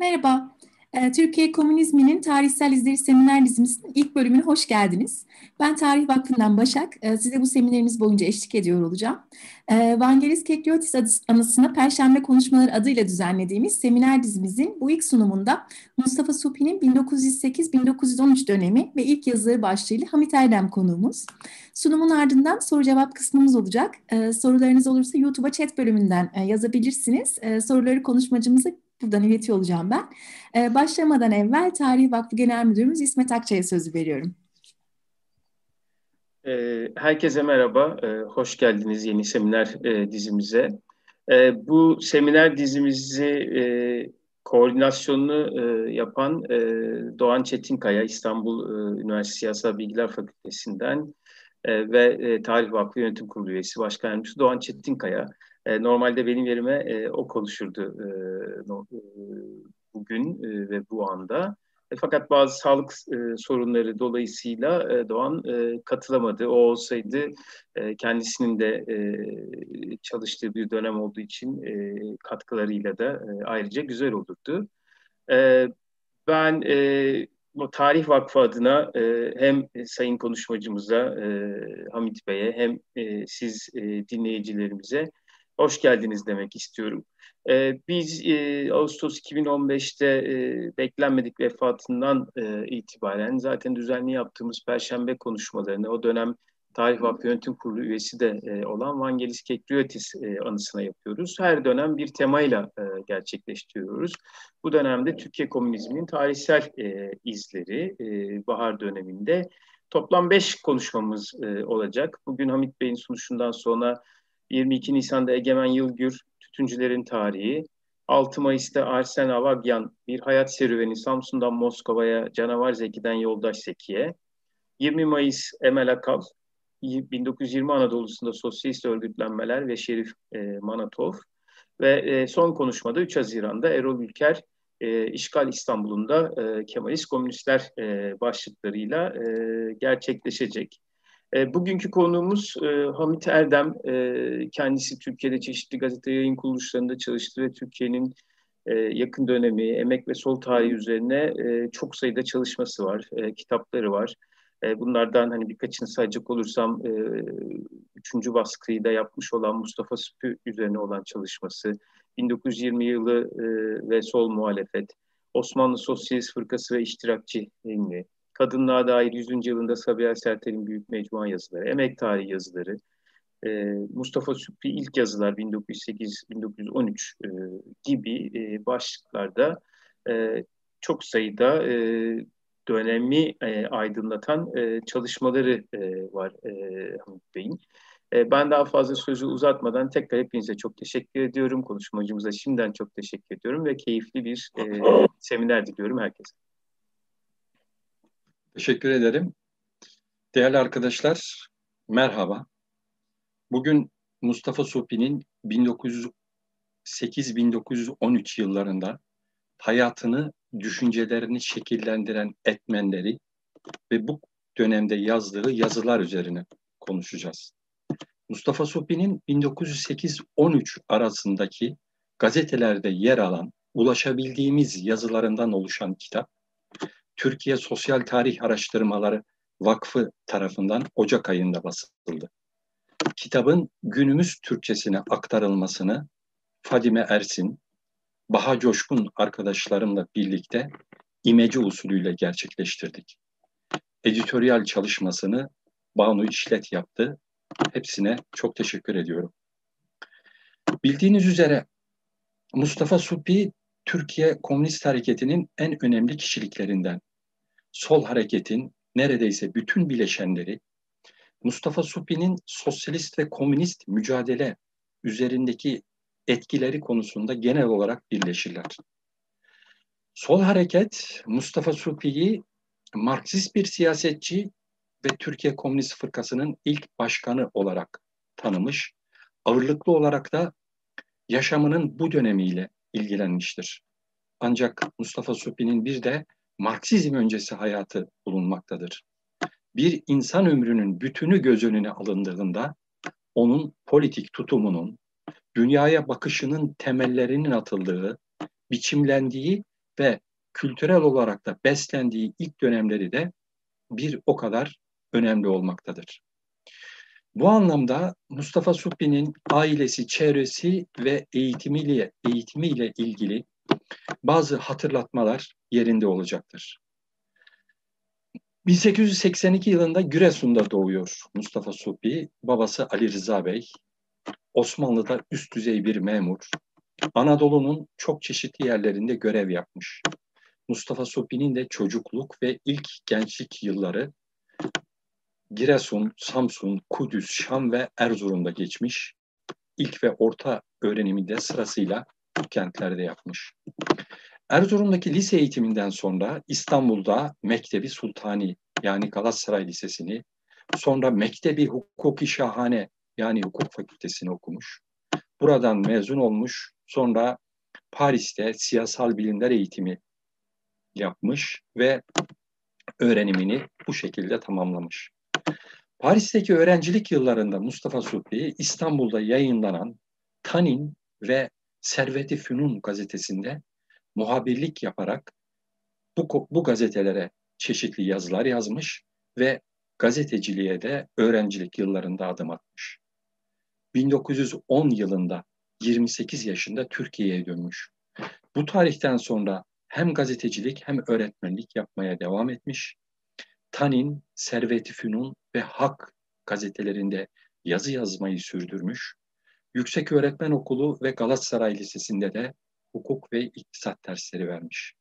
Merhaba, ee, Türkiye Komünizminin Tarihsel İzleri Seminer dizimizin ilk bölümüne hoş geldiniz. Ben Tarih Vakfı'ndan Başak, ee, size bu seminerimiz boyunca eşlik ediyor olacağım. Ee, Vangelis Kekliotis anısına Perşembe Konuşmaları adıyla düzenlediğimiz seminer dizimizin bu ilk sunumunda Mustafa Supi'nin 1908-1913 dönemi ve ilk yazıları başlığıyla Hamit Erdem konuğumuz. Sunumun ardından soru cevap kısmımız olacak. Sorularınız olursa YouTube'a chat bölümünden e, yazabilirsiniz. Soruları konuşmacımıza buradan iletiyor olacağım ben. Ee, başlamadan evvel Tarih Vakfı Genel Müdürümüz İsmet Akçay'a sözü veriyorum. Ee, herkese merhaba, ee, hoş geldiniz yeni seminer e, dizimize. Ee, bu seminer dizimizi e, koordinasyonunu e, yapan Doğan Çetinkaya, İstanbul Üniversitesi Siyasal Bilgiler Fakültesinden ve Tarih Vakfı Yönetim Kurulu üyesi Başkan Yardımcısı Doğan Çetinkaya. E, normalde benim yerime e, o konuşurdu e, no, e, bugün e, ve bu anda. E, fakat bazı sağlık e, sorunları dolayısıyla e, Doğan e, katılamadı. O olsaydı e, kendisinin de e, çalıştığı bir dönem olduğu için e, katkılarıyla da e, ayrıca güzel olurdu. E, ben e, bu Tarih Vakfı adına e, hem sayın konuşmacımıza e, Hamit Bey'e hem e, siz e, dinleyicilerimize hoş geldiniz demek istiyorum. E, biz e, Ağustos 2015'te e, beklenmedik vefatından e, itibaren zaten düzenli yaptığımız Perşembe konuşmalarını o dönem Tarih Vakfı Yönetim Kurulu üyesi de e, olan Vangelis Kekliotis e, anısına yapıyoruz. Her dönem bir temayla e, gerçekleştiriyoruz. Bu dönemde Türkiye Komünizminin tarihsel e, izleri e, bahar döneminde toplam beş konuşmamız e, olacak. Bugün Hamit Bey'in sunuşundan sonra 22 Nisan'da Egemen Yılgür, Tütüncülerin Tarihi, 6 Mayıs'ta Arsen Avagyan, Bir Hayat Serüveni Samsun'dan Moskova'ya, Canavar Zeki'den Yoldaş Zeki'ye, 20 Mayıs Emel Akal, 1920 Anadolu'sunda sosyalist örgütlenmeler ve Şerif e, Manatov ve e, son konuşmada 3 Haziran'da Erol Ülker e, İşgal İstanbul'unda e, Kemalist Komünistler e, başlıklarıyla e, gerçekleşecek. E, bugünkü konuğumuz e, Hamit Erdem. E, kendisi Türkiye'de çeşitli gazete yayın kuruluşlarında çalıştı ve Türkiye'nin yakın dönemi, emek ve sol tarihi üzerine çok sayıda çalışması var, kitapları var. Bunlardan hani birkaçını sayacak olursam üçüncü baskıyı da yapmış olan Mustafa Süpü üzerine olan çalışması, 1920 yılı ve sol muhalefet, Osmanlı Sosyalist Fırkası ve İştirakçı ilmi, Kadınlığa dair 100. yılında Sabiha Sertel'in büyük mecmua yazıları, emek tarihi yazıları, e, Mustafa Süpri ilk yazılar 1908-1913 e, gibi e, başlıklarda e, çok sayıda e, dönemi e, aydınlatan e, çalışmaları e, var e, Hamit Bey'in. E, ben daha fazla sözü uzatmadan tekrar hepinize çok teşekkür ediyorum. Konuşmacımıza şimdiden çok teşekkür ediyorum ve keyifli bir e, seminer diliyorum herkese. Teşekkür ederim. Değerli arkadaşlar, merhaba. Bugün Mustafa Sopi'nin 1908-1913 yıllarında hayatını, düşüncelerini şekillendiren etmenleri ve bu dönemde yazdığı yazılar üzerine konuşacağız. Mustafa Sopi'nin 1908-13 arasındaki gazetelerde yer alan, ulaşabildiğimiz yazılarından oluşan kitap, Türkiye Sosyal Tarih Araştırmaları Vakfı tarafından Ocak ayında basıldı. Kitabın günümüz Türkçesine aktarılmasını Fadime Ersin, Baha Coşkun arkadaşlarımla birlikte imece usulüyle gerçekleştirdik. Editoryal çalışmasını Banu İşlet yaptı. Hepsine çok teşekkür ediyorum. Bildiğiniz üzere Mustafa Supi Türkiye Komünist Hareketi'nin en önemli kişiliklerinden sol hareketin neredeyse bütün bileşenleri Mustafa Supi'nin sosyalist ve komünist mücadele üzerindeki etkileri konusunda genel olarak birleşirler. Sol hareket Mustafa Supi'yi Marksist bir siyasetçi ve Türkiye Komünist Fırkası'nın ilk başkanı olarak tanımış, ağırlıklı olarak da yaşamının bu dönemiyle ilgilenmiştir. Ancak Mustafa Supi'nin bir de Marksizm öncesi hayatı bulunmaktadır. Bir insan ömrünün bütünü göz önüne alındığında onun politik tutumunun, dünyaya bakışının temellerinin atıldığı, biçimlendiği ve kültürel olarak da beslendiği ilk dönemleri de bir o kadar önemli olmaktadır. Bu anlamda Mustafa Suppi'nin ailesi, çevresi ve eğitimiyle, eğitimiyle ilgili bazı hatırlatmalar yerinde olacaktır. 1882 yılında Giresun'da doğuyor Mustafa Suppi. Babası Ali Rıza Bey. Osmanlı'da üst düzey bir memur. Anadolu'nun çok çeşitli yerlerinde görev yapmış. Mustafa Suppi'nin de çocukluk ve ilk gençlik yılları Giresun, Samsun, Kudüs, Şam ve Erzurum'da geçmiş. İlk ve orta öğrenimi de sırasıyla bu kentlerde yapmış. Erzurum'daki lise eğitiminden sonra İstanbul'da Mektebi Sultani yani Galatasaray Lisesi'ni, sonra Mektebi Hukuki Şahane yani hukuk fakültesini okumuş. Buradan mezun olmuş. Sonra Paris'te siyasal bilimler eğitimi yapmış ve öğrenimini bu şekilde tamamlamış. Paris'teki öğrencilik yıllarında Mustafa Supri İstanbul'da yayınlanan Tanin ve Servet-i Fünun gazetesinde muhabirlik yaparak bu, bu gazetelere çeşitli yazılar yazmış ve gazeteciliğe de öğrencilik yıllarında adım atmış. 1910 yılında 28 yaşında Türkiye'ye dönmüş. Bu tarihten sonra hem gazetecilik hem öğretmenlik yapmaya devam etmiş. Tanin, Servet-i Fünun ve Hak gazetelerinde yazı yazmayı sürdürmüş. Yüksek Öğretmen Okulu ve Galatasaray Lisesi'nde de hukuk ve iktisat dersleri vermiş.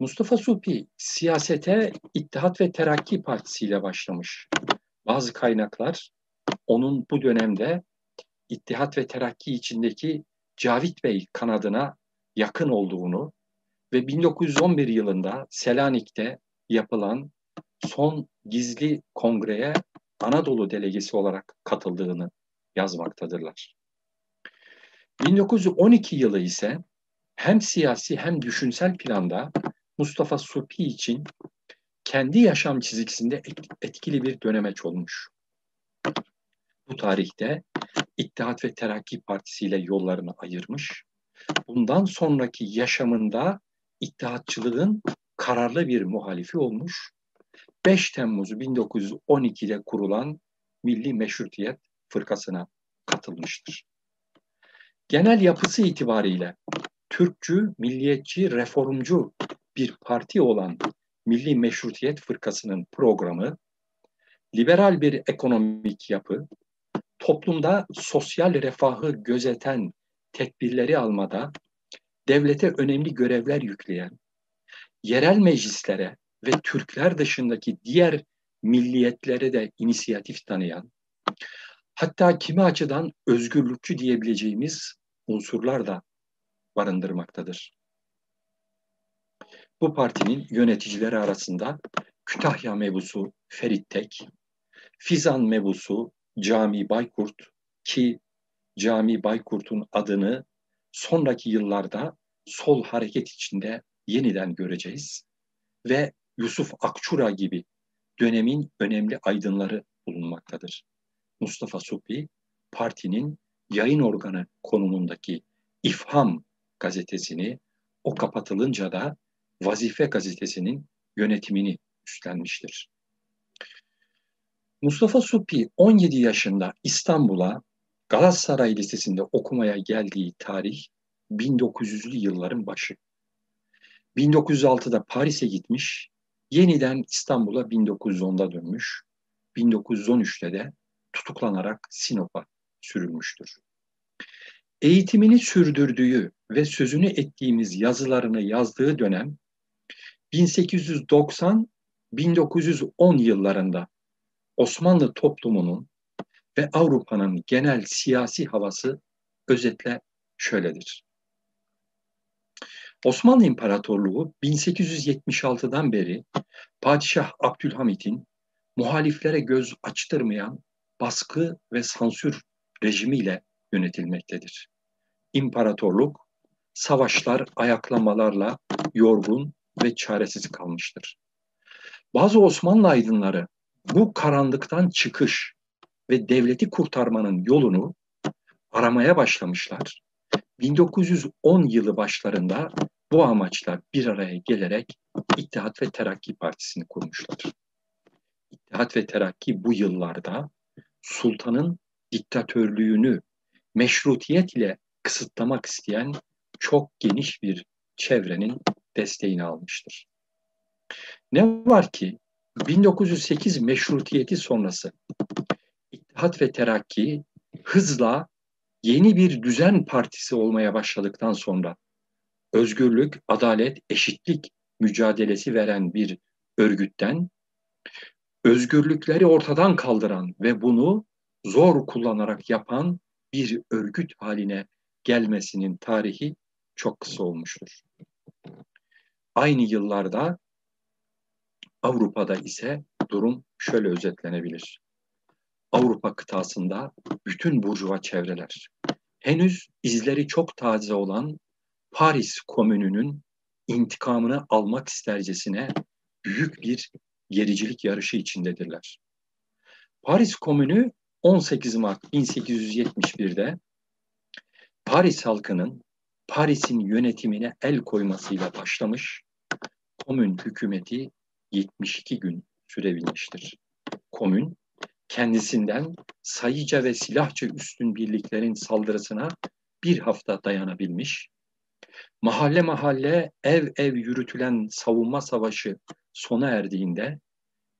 Mustafa Supi siyasete İttihat ve Terakki Partisi ile başlamış. Bazı kaynaklar onun bu dönemde İttihat ve Terakki içindeki Cavit Bey kanadına yakın olduğunu ve 1911 yılında Selanik'te yapılan son gizli kongreye Anadolu delegesi olarak katıldığını yazmaktadırlar. 1912 yılı ise hem siyasi hem düşünsel planda Mustafa Supi için kendi yaşam çizgisinde etkili bir dönemeç olmuş. Bu tarihte İttihat ve Terakki Partisi ile yollarını ayırmış. Bundan sonraki yaşamında İttihatçılığın kararlı bir muhalifi olmuş. 5 Temmuz 1912'de kurulan Milli Meşrutiyet Fırkası'na katılmıştır. Genel yapısı itibariyle Türkçü, milliyetçi, reformcu bir parti olan Milli Meşrutiyet Fırkası'nın programı, liberal bir ekonomik yapı, toplumda sosyal refahı gözeten tedbirleri almada devlete önemli görevler yükleyen, yerel meclislere ve Türkler dışındaki diğer milliyetlere de inisiyatif tanıyan, hatta kimi açıdan özgürlükçü diyebileceğimiz unsurlar da barındırmaktadır. Bu partinin yöneticileri arasında Kütahya mebusu Ferit Tek, Fizan mebusu Cami Baykurt ki Cami Baykurt'un adını sonraki yıllarda sol hareket içinde yeniden göreceğiz ve Yusuf Akçura gibi dönemin önemli aydınları bulunmaktadır. Mustafa Supi partinin yayın organı konumundaki İfham gazetesini o kapatılınca da Vazife gazetesinin yönetimini üstlenmiştir. Mustafa Supi 17 yaşında İstanbul'a Galatasaray Lisesi'nde okumaya geldiği tarih 1900'lü yılların başı. 1906'da Paris'e gitmiş, yeniden İstanbul'a 1910'da dönmüş. 1913'te de tutuklanarak Sinop'a sürülmüştür. Eğitimini sürdürdüğü ve sözünü ettiğimiz yazılarını yazdığı dönem 1890-1910 yıllarında Osmanlı toplumunun ve Avrupa'nın genel siyasi havası özetle şöyledir. Osmanlı İmparatorluğu 1876'dan beri Padişah Abdülhamit'in muhaliflere göz açtırmayan baskı ve sansür rejimiyle yönetilmektedir. İmparatorluk savaşlar, ayaklamalarla yorgun ve çaresiz kalmıştır. Bazı Osmanlı aydınları bu karanlıktan çıkış ve devleti kurtarmanın yolunu aramaya başlamışlar. 1910 yılı başlarında bu amaçla bir araya gelerek İttihat ve Terakki Partisi'ni kurmuşlar. İttihat ve Terakki bu yıllarda sultanın diktatörlüğünü meşrutiyet ile kısıtlamak isteyen çok geniş bir çevrenin desteğini almıştır. Ne var ki 1908 meşrutiyeti sonrası İttihat ve Terakki hızla yeni bir düzen partisi olmaya başladıktan sonra özgürlük, adalet, eşitlik mücadelesi veren bir örgütten özgürlükleri ortadan kaldıran ve bunu zor kullanarak yapan bir örgüt haline gelmesinin tarihi çok kısa olmuştur. Aynı yıllarda Avrupa'da ise durum şöyle özetlenebilir. Avrupa kıtasında bütün burjuva çevreler, henüz izleri çok taze olan Paris Komünü'nün intikamını almak istercesine büyük bir gericilik yarışı içindedirler. Paris Komünü 18 Mart 1871'de Paris halkının Paris'in yönetimine el koymasıyla başlamış, komün hükümeti 72 gün sürebilmiştir. Komün kendisinden sayıca ve silahça üstün birliklerin saldırısına bir hafta dayanabilmiş, mahalle mahalle ev ev yürütülen savunma savaşı sona erdiğinde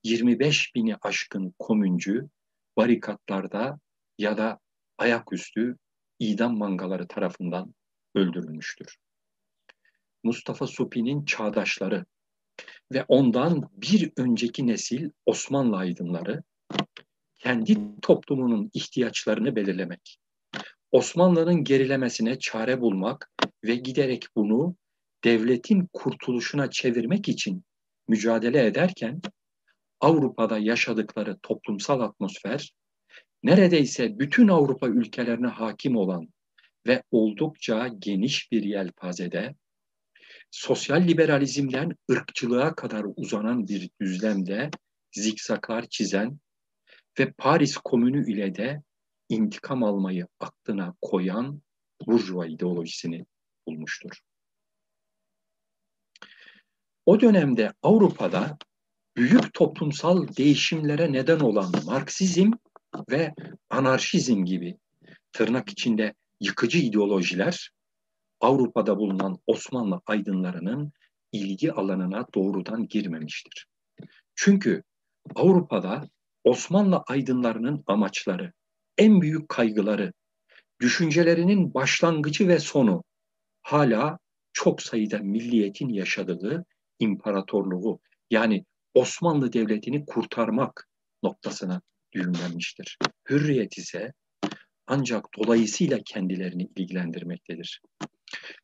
25 bini aşkın komüncü barikatlarda ya da ayaküstü idam mangaları tarafından öldürülmüştür. Mustafa Supi'nin çağdaşları ve ondan bir önceki nesil Osmanlı aydınları kendi toplumunun ihtiyaçlarını belirlemek, Osmanlı'nın gerilemesine çare bulmak ve giderek bunu devletin kurtuluşuna çevirmek için mücadele ederken Avrupa'da yaşadıkları toplumsal atmosfer neredeyse bütün Avrupa ülkelerine hakim olan ve oldukça geniş bir yelpazede sosyal liberalizmden ırkçılığa kadar uzanan bir düzlemde zikzaklar çizen ve Paris Komünü ile de intikam almayı aklına koyan burjuva ideolojisini bulmuştur. O dönemde Avrupa'da büyük toplumsal değişimlere neden olan Marksizm ve anarşizm gibi tırnak içinde yıkıcı ideolojiler Avrupa'da bulunan Osmanlı aydınlarının ilgi alanına doğrudan girmemiştir. Çünkü Avrupa'da Osmanlı aydınlarının amaçları, en büyük kaygıları, düşüncelerinin başlangıcı ve sonu hala çok sayıda milliyetin yaşadığı imparatorluğu yani Osmanlı Devleti'ni kurtarmak noktasına düğümlenmiştir. Hürriyet ise ancak dolayısıyla kendilerini ilgilendirmektedir.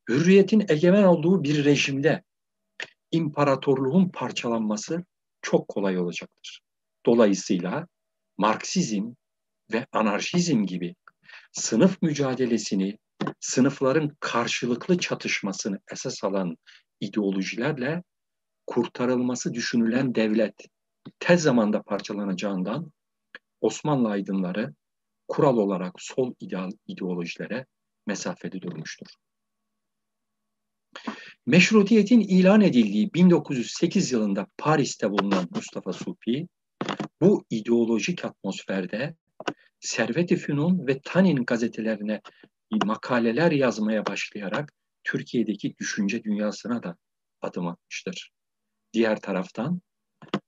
Hürriyetin egemen olduğu bir rejimde imparatorluğun parçalanması çok kolay olacaktır. Dolayısıyla Marksizm ve anarşizm gibi sınıf mücadelesini, sınıfların karşılıklı çatışmasını esas alan ideolojilerle kurtarılması düşünülen devlet tez zamanda parçalanacağından Osmanlı aydınları kural olarak sol ideal ideolojilere mesafede durmuştur. Meşrutiyetin ilan edildiği 1908 yılında Paris'te bulunan Mustafa Supi, bu ideolojik atmosferde Servet-i Fünun ve Tanin gazetelerine makaleler yazmaya başlayarak Türkiye'deki düşünce dünyasına da adım atmıştır. Diğer taraftan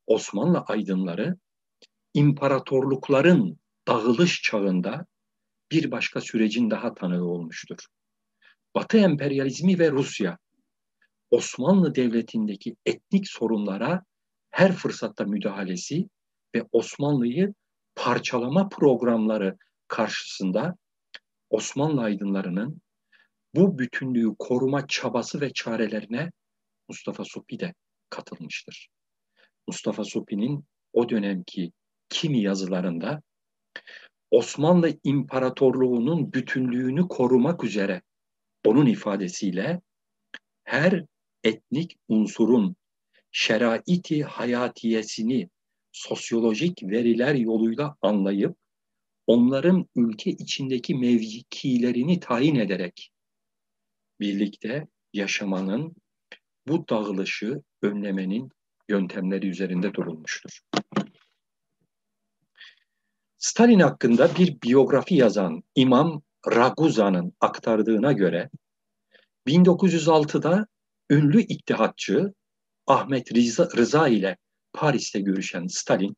Osmanlı aydınları imparatorlukların dağılış çağında bir başka sürecin daha tanığı olmuştur. Batı emperyalizmi ve Rusya Osmanlı Devleti'ndeki etnik sorunlara her fırsatta müdahalesi ve Osmanlı'yı parçalama programları karşısında Osmanlı aydınlarının bu bütünlüğü koruma çabası ve çarelerine Mustafa Supi de katılmıştır. Mustafa Supi'nin o dönemki kimi yazılarında Osmanlı İmparatorluğu'nun bütünlüğünü korumak üzere onun ifadesiyle her etnik unsurun şeraiti hayatiyesini sosyolojik veriler yoluyla anlayıp onların ülke içindeki mevkilerini tayin ederek birlikte yaşamanın bu dağılışı önlemenin yöntemleri üzerinde durulmuştur. Stalin hakkında bir biyografi yazan İmam Raguza'nın aktardığına göre 1906'da ünlü ittihatçı Ahmet Rıza, Rıza ile Paris'te görüşen Stalin,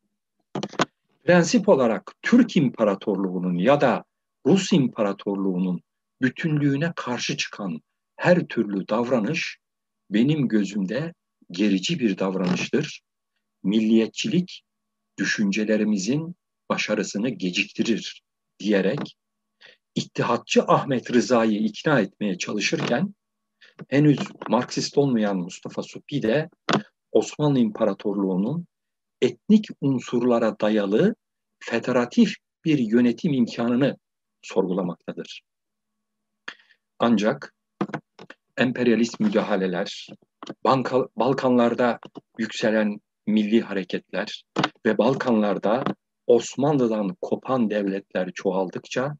prensip olarak Türk İmparatorluğu'nun ya da Rus İmparatorluğu'nun bütünlüğüne karşı çıkan her türlü davranış benim gözümde gerici bir davranıştır. Milliyetçilik düşüncelerimizin başarısını geciktirir diyerek İttihatçı Ahmet Rıza'yı ikna etmeye çalışırken henüz Marksist olmayan Mustafa Suphi de Osmanlı İmparatorluğu'nun etnik unsurlara dayalı federatif bir yönetim imkanını sorgulamaktadır. Ancak emperyalist müdahaleler, Banka, Balkanlarda yükselen milli hareketler ve Balkanlarda Osmanlı'dan kopan devletler çoğaldıkça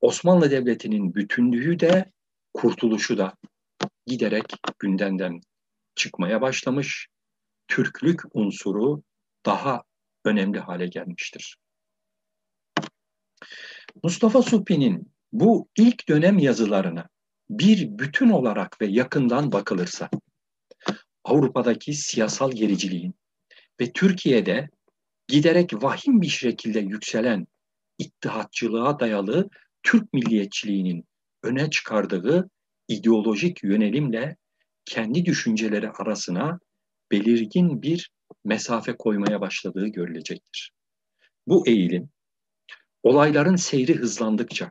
Osmanlı Devleti'nin bütünlüğü de kurtuluşu da giderek gündemden çıkmaya başlamış. Türklük unsuru daha önemli hale gelmiştir. Mustafa Suppi'nin bu ilk dönem yazılarına bir bütün olarak ve yakından bakılırsa Avrupa'daki siyasal gericiliğin ve Türkiye'de giderek vahim bir şekilde yükselen ittihatçılığa dayalı Türk milliyetçiliğinin öne çıkardığı ideolojik yönelimle kendi düşünceleri arasına belirgin bir mesafe koymaya başladığı görülecektir. Bu eğilim olayların seyri hızlandıkça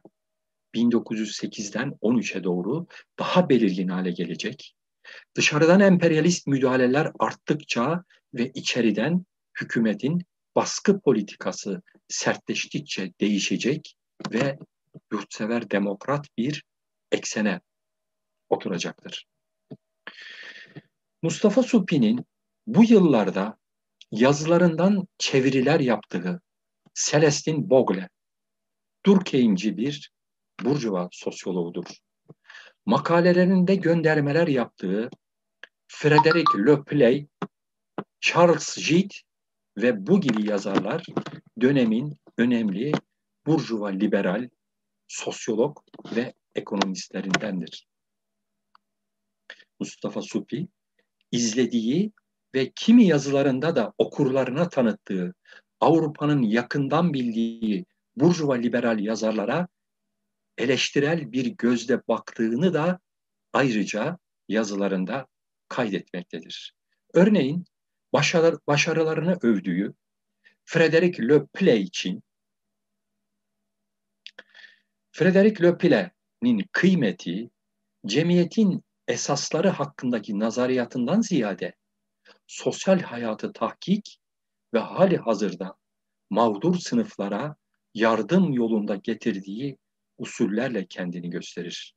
1908'den 13'e doğru daha belirgin hale gelecek. Dışarıdan emperyalist müdahaleler arttıkça ve içeriden hükümetin baskı politikası sertleştikçe değişecek ve yurtsever demokrat bir eksene oturacaktır. Mustafa Suppi'nin bu yıllarda yazılarından çeviriler yaptığı Celestin Bogle, Durkheimci bir Burjuva sosyoloğudur. Makalelerinde göndermeler yaptığı Frederick Le Play, Charles Gide ve bu gibi yazarlar dönemin önemli Burjuva liberal, sosyolog ve ekonomistlerindendir. Mustafa Suppi izlediği ve kimi yazılarında da okurlarına tanıttığı Avrupa'nın yakından bildiği Burjuva liberal yazarlara eleştirel bir gözle baktığını da ayrıca yazılarında kaydetmektedir. Örneğin başarı, başarılarını övdüğü Frederick Le Play için Frederick Le Play'nin kıymeti cemiyetin esasları hakkındaki nazariyatından ziyade sosyal hayatı tahkik ve hali hazırda mağdur sınıflara yardım yolunda getirdiği usullerle kendini gösterir.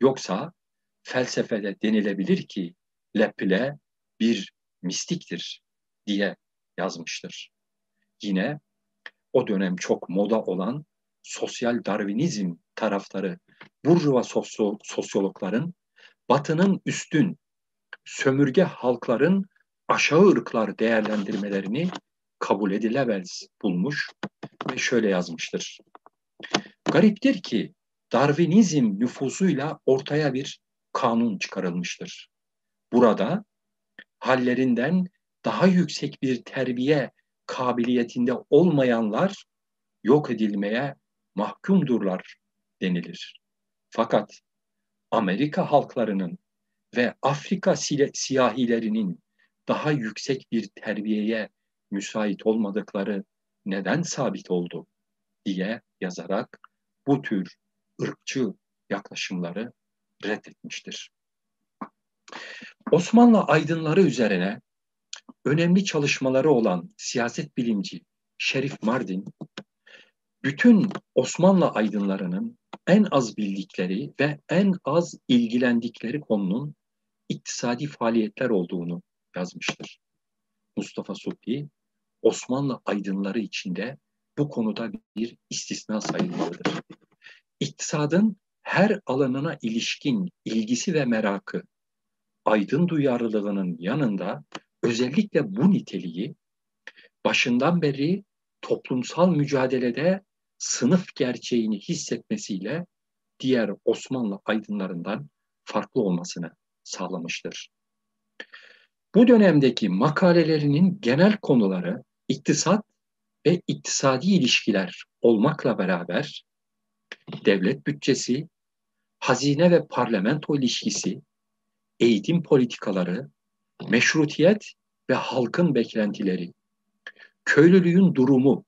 Yoksa felsefede denilebilir ki Leple bir mistiktir diye yazmıştır. Yine o dönem çok moda olan sosyal darwinizm taraftarı Burjuva sosyo sosyologların Batı'nın üstün, sömürge halkların aşağı ırklar değerlendirmelerini kabul edilemez bulmuş ve şöyle yazmıştır. Gariptir ki Darwinizm nüfusuyla ortaya bir kanun çıkarılmıştır. Burada hallerinden daha yüksek bir terbiye kabiliyetinde olmayanlar yok edilmeye mahkumdurlar denilir. Fakat Amerika halklarının ve Afrika siyahilerinin daha yüksek bir terbiyeye müsait olmadıkları neden sabit oldu diye yazarak bu tür ırkçı yaklaşımları reddetmiştir. Osmanlı aydınları üzerine önemli çalışmaları olan siyaset bilimci Şerif Mardin, bütün Osmanlı aydınlarının en az bildikleri ve en az ilgilendikleri konunun iktisadi faaliyetler olduğunu yazmıştır. Mustafa Suphi, Osmanlı aydınları içinde bu konuda bir istisna sayılmalıdır. İktisadın her alanına ilişkin ilgisi ve merakı, aydın duyarlılığının yanında özellikle bu niteliği başından beri toplumsal mücadelede sınıf gerçeğini hissetmesiyle diğer Osmanlı aydınlarından farklı olmasını sağlamıştır. Bu dönemdeki makalelerinin genel konuları iktisat ve iktisadi ilişkiler olmakla beraber devlet bütçesi, hazine ve parlamento ilişkisi, eğitim politikaları, meşrutiyet ve halkın beklentileri, köylülüğün durumu,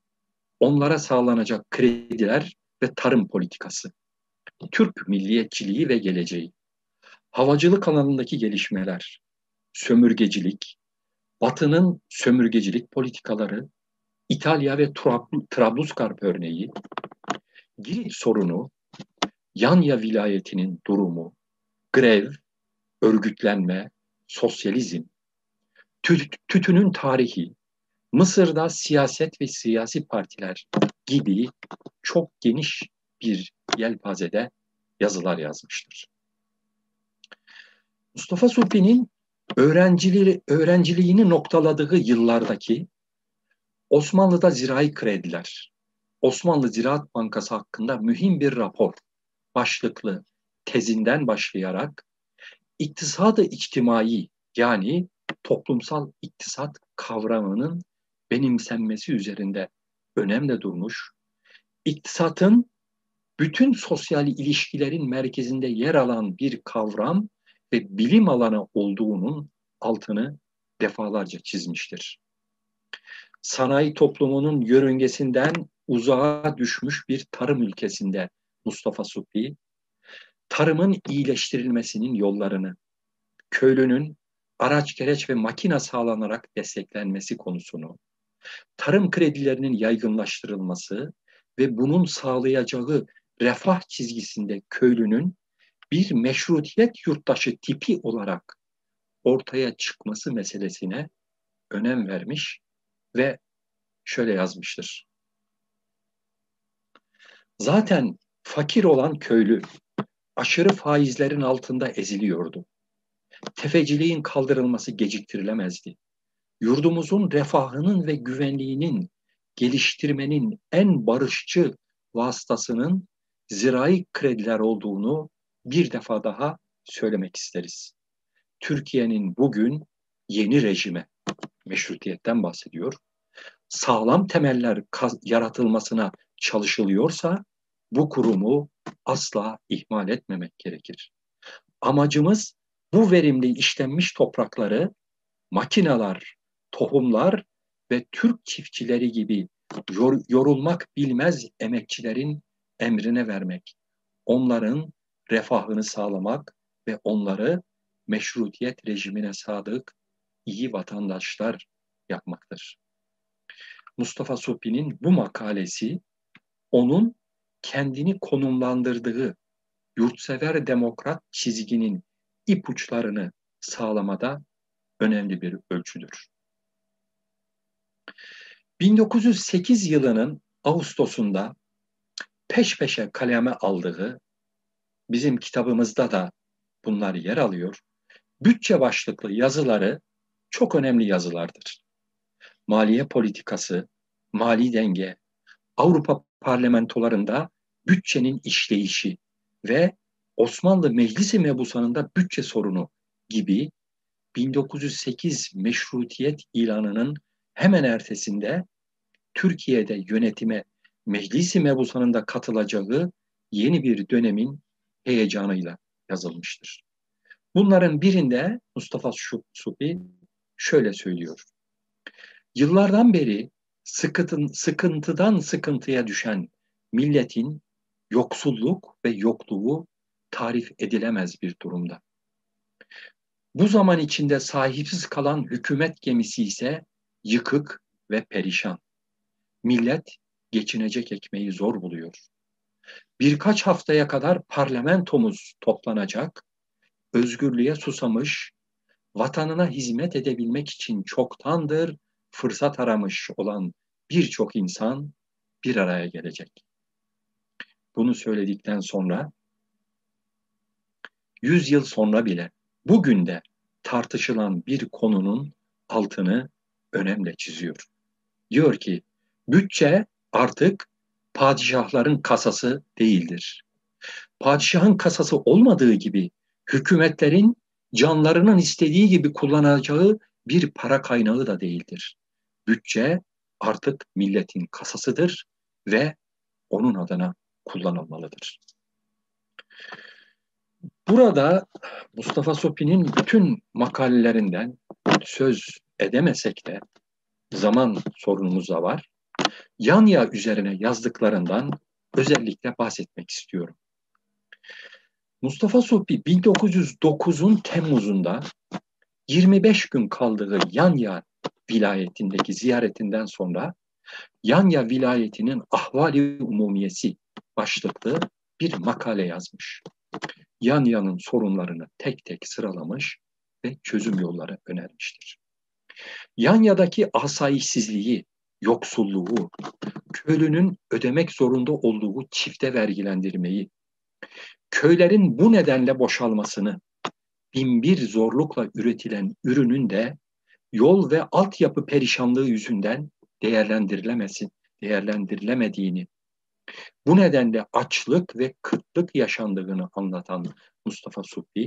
onlara sağlanacak krediler ve tarım politikası, Türk milliyetçiliği ve geleceği, havacılık alanındaki gelişmeler, sömürgecilik, Batı'nın sömürgecilik politikaları, İtalya ve Trablusgarp örneği, Girit sorunu, Yanya vilayetinin durumu, grev, örgütlenme, sosyalizm, tütünün tarihi, Mısır'da siyaset ve siyasi partiler gibi çok geniş bir yelpazede yazılar yazmıştır. Mustafa Supi'nin öğrenciliği, öğrenciliğini noktaladığı yıllardaki Osmanlı'da zirai krediler, Osmanlı Ziraat Bankası hakkında mühim bir rapor başlıklı tezinden başlayarak iktisadı içtimai yani toplumsal iktisat kavramının benimsenmesi üzerinde önemli durmuş. İktisatın bütün sosyal ilişkilerin merkezinde yer alan bir kavram ve bilim alanı olduğunun altını defalarca çizmiştir. Sanayi toplumunun yörüngesinden uzağa düşmüş bir tarım ülkesinde Mustafa Suphi, tarımın iyileştirilmesinin yollarını, köylünün araç gereç ve makina sağlanarak desteklenmesi konusunu, tarım kredilerinin yaygınlaştırılması ve bunun sağlayacağı refah çizgisinde köylünün bir meşrutiyet yurttaşı tipi olarak ortaya çıkması meselesine önem vermiş ve şöyle yazmıştır. Zaten fakir olan köylü aşırı faizlerin altında eziliyordu. Tefeciliğin kaldırılması geciktirilemezdi. Yurdumuzun refahının ve güvenliğinin geliştirmenin en barışçı vasıtasının zirai krediler olduğunu bir defa daha söylemek isteriz. Türkiye'nin bugün yeni rejime, meşrutiyetten bahsediyor, sağlam temeller yaratılmasına çalışılıyorsa bu kurumu asla ihmal etmemek gerekir. Amacımız bu verimli işlenmiş toprakları makineler, tohumlar ve Türk çiftçileri gibi yor, yorulmak bilmez emekçilerin emrine vermek. Onların refahını sağlamak ve onları meşrutiyet rejimine sadık iyi vatandaşlar yapmaktır. Mustafa Supi'nin bu makalesi onun kendini konumlandırdığı yurtsever demokrat çizginin ipuçlarını sağlamada önemli bir ölçüdür. 1908 yılının Ağustos'unda peş peşe kaleme aldığı bizim kitabımızda da bunlar yer alıyor. Bütçe başlıklı yazıları çok önemli yazılardır. Maliye politikası, mali denge, Avrupa parlamentolarında bütçenin işleyişi ve Osmanlı Meclisi mebusanında bütçe sorunu gibi 1908 meşrutiyet ilanının hemen ertesinde Türkiye'de yönetime Meclisi mebusanında katılacağı yeni bir dönemin heyecanıyla yazılmıştır. Bunların birinde Mustafa Supi şöyle söylüyor. Yıllardan beri sıkıntın, sıkıntıdan sıkıntıya düşen milletin yoksulluk ve yokluğu tarif edilemez bir durumda. Bu zaman içinde sahipsiz kalan hükümet gemisi ise yıkık ve perişan. Millet geçinecek ekmeği zor buluyor. Birkaç haftaya kadar parlamentomuz toplanacak, özgürlüğe susamış, vatanına hizmet edebilmek için çoktandır fırsat aramış olan birçok insan bir araya gelecek. Bunu söyledikten sonra 100 yıl sonra bile bugün de tartışılan bir konunun altını önemli çiziyor. Diyor ki bütçe artık padişahların kasası değildir. Padişahın kasası olmadığı gibi hükümetlerin canlarının istediği gibi kullanacağı bir para kaynağı da değildir. Bütçe artık milletin kasasıdır ve onun adına kullanılmalıdır. Burada Mustafa Sopi'nin bütün makalelerinden söz edemesek de zaman sorunumuz da var. Yanya üzerine yazdıklarından özellikle bahsetmek istiyorum. Mustafa Sopi 1909'un Temmuz'unda 25 gün kaldığı Yanya vilayetindeki ziyaretinden sonra Yanya vilayetinin ahvali umumiyesi başlıklı bir makale yazmış. Yanya'nın sorunlarını tek tek sıralamış ve çözüm yolları önermiştir. Yanya'daki asayişsizliği, yoksulluğu, köylünün ödemek zorunda olduğu çifte vergilendirmeyi, köylerin bu nedenle boşalmasını, binbir zorlukla üretilen ürünün de yol ve altyapı perişanlığı yüzünden değerlendirilemesin, değerlendirilemediğini, bu nedenle açlık ve kıtlık yaşandığını anlatan Mustafa Subbi,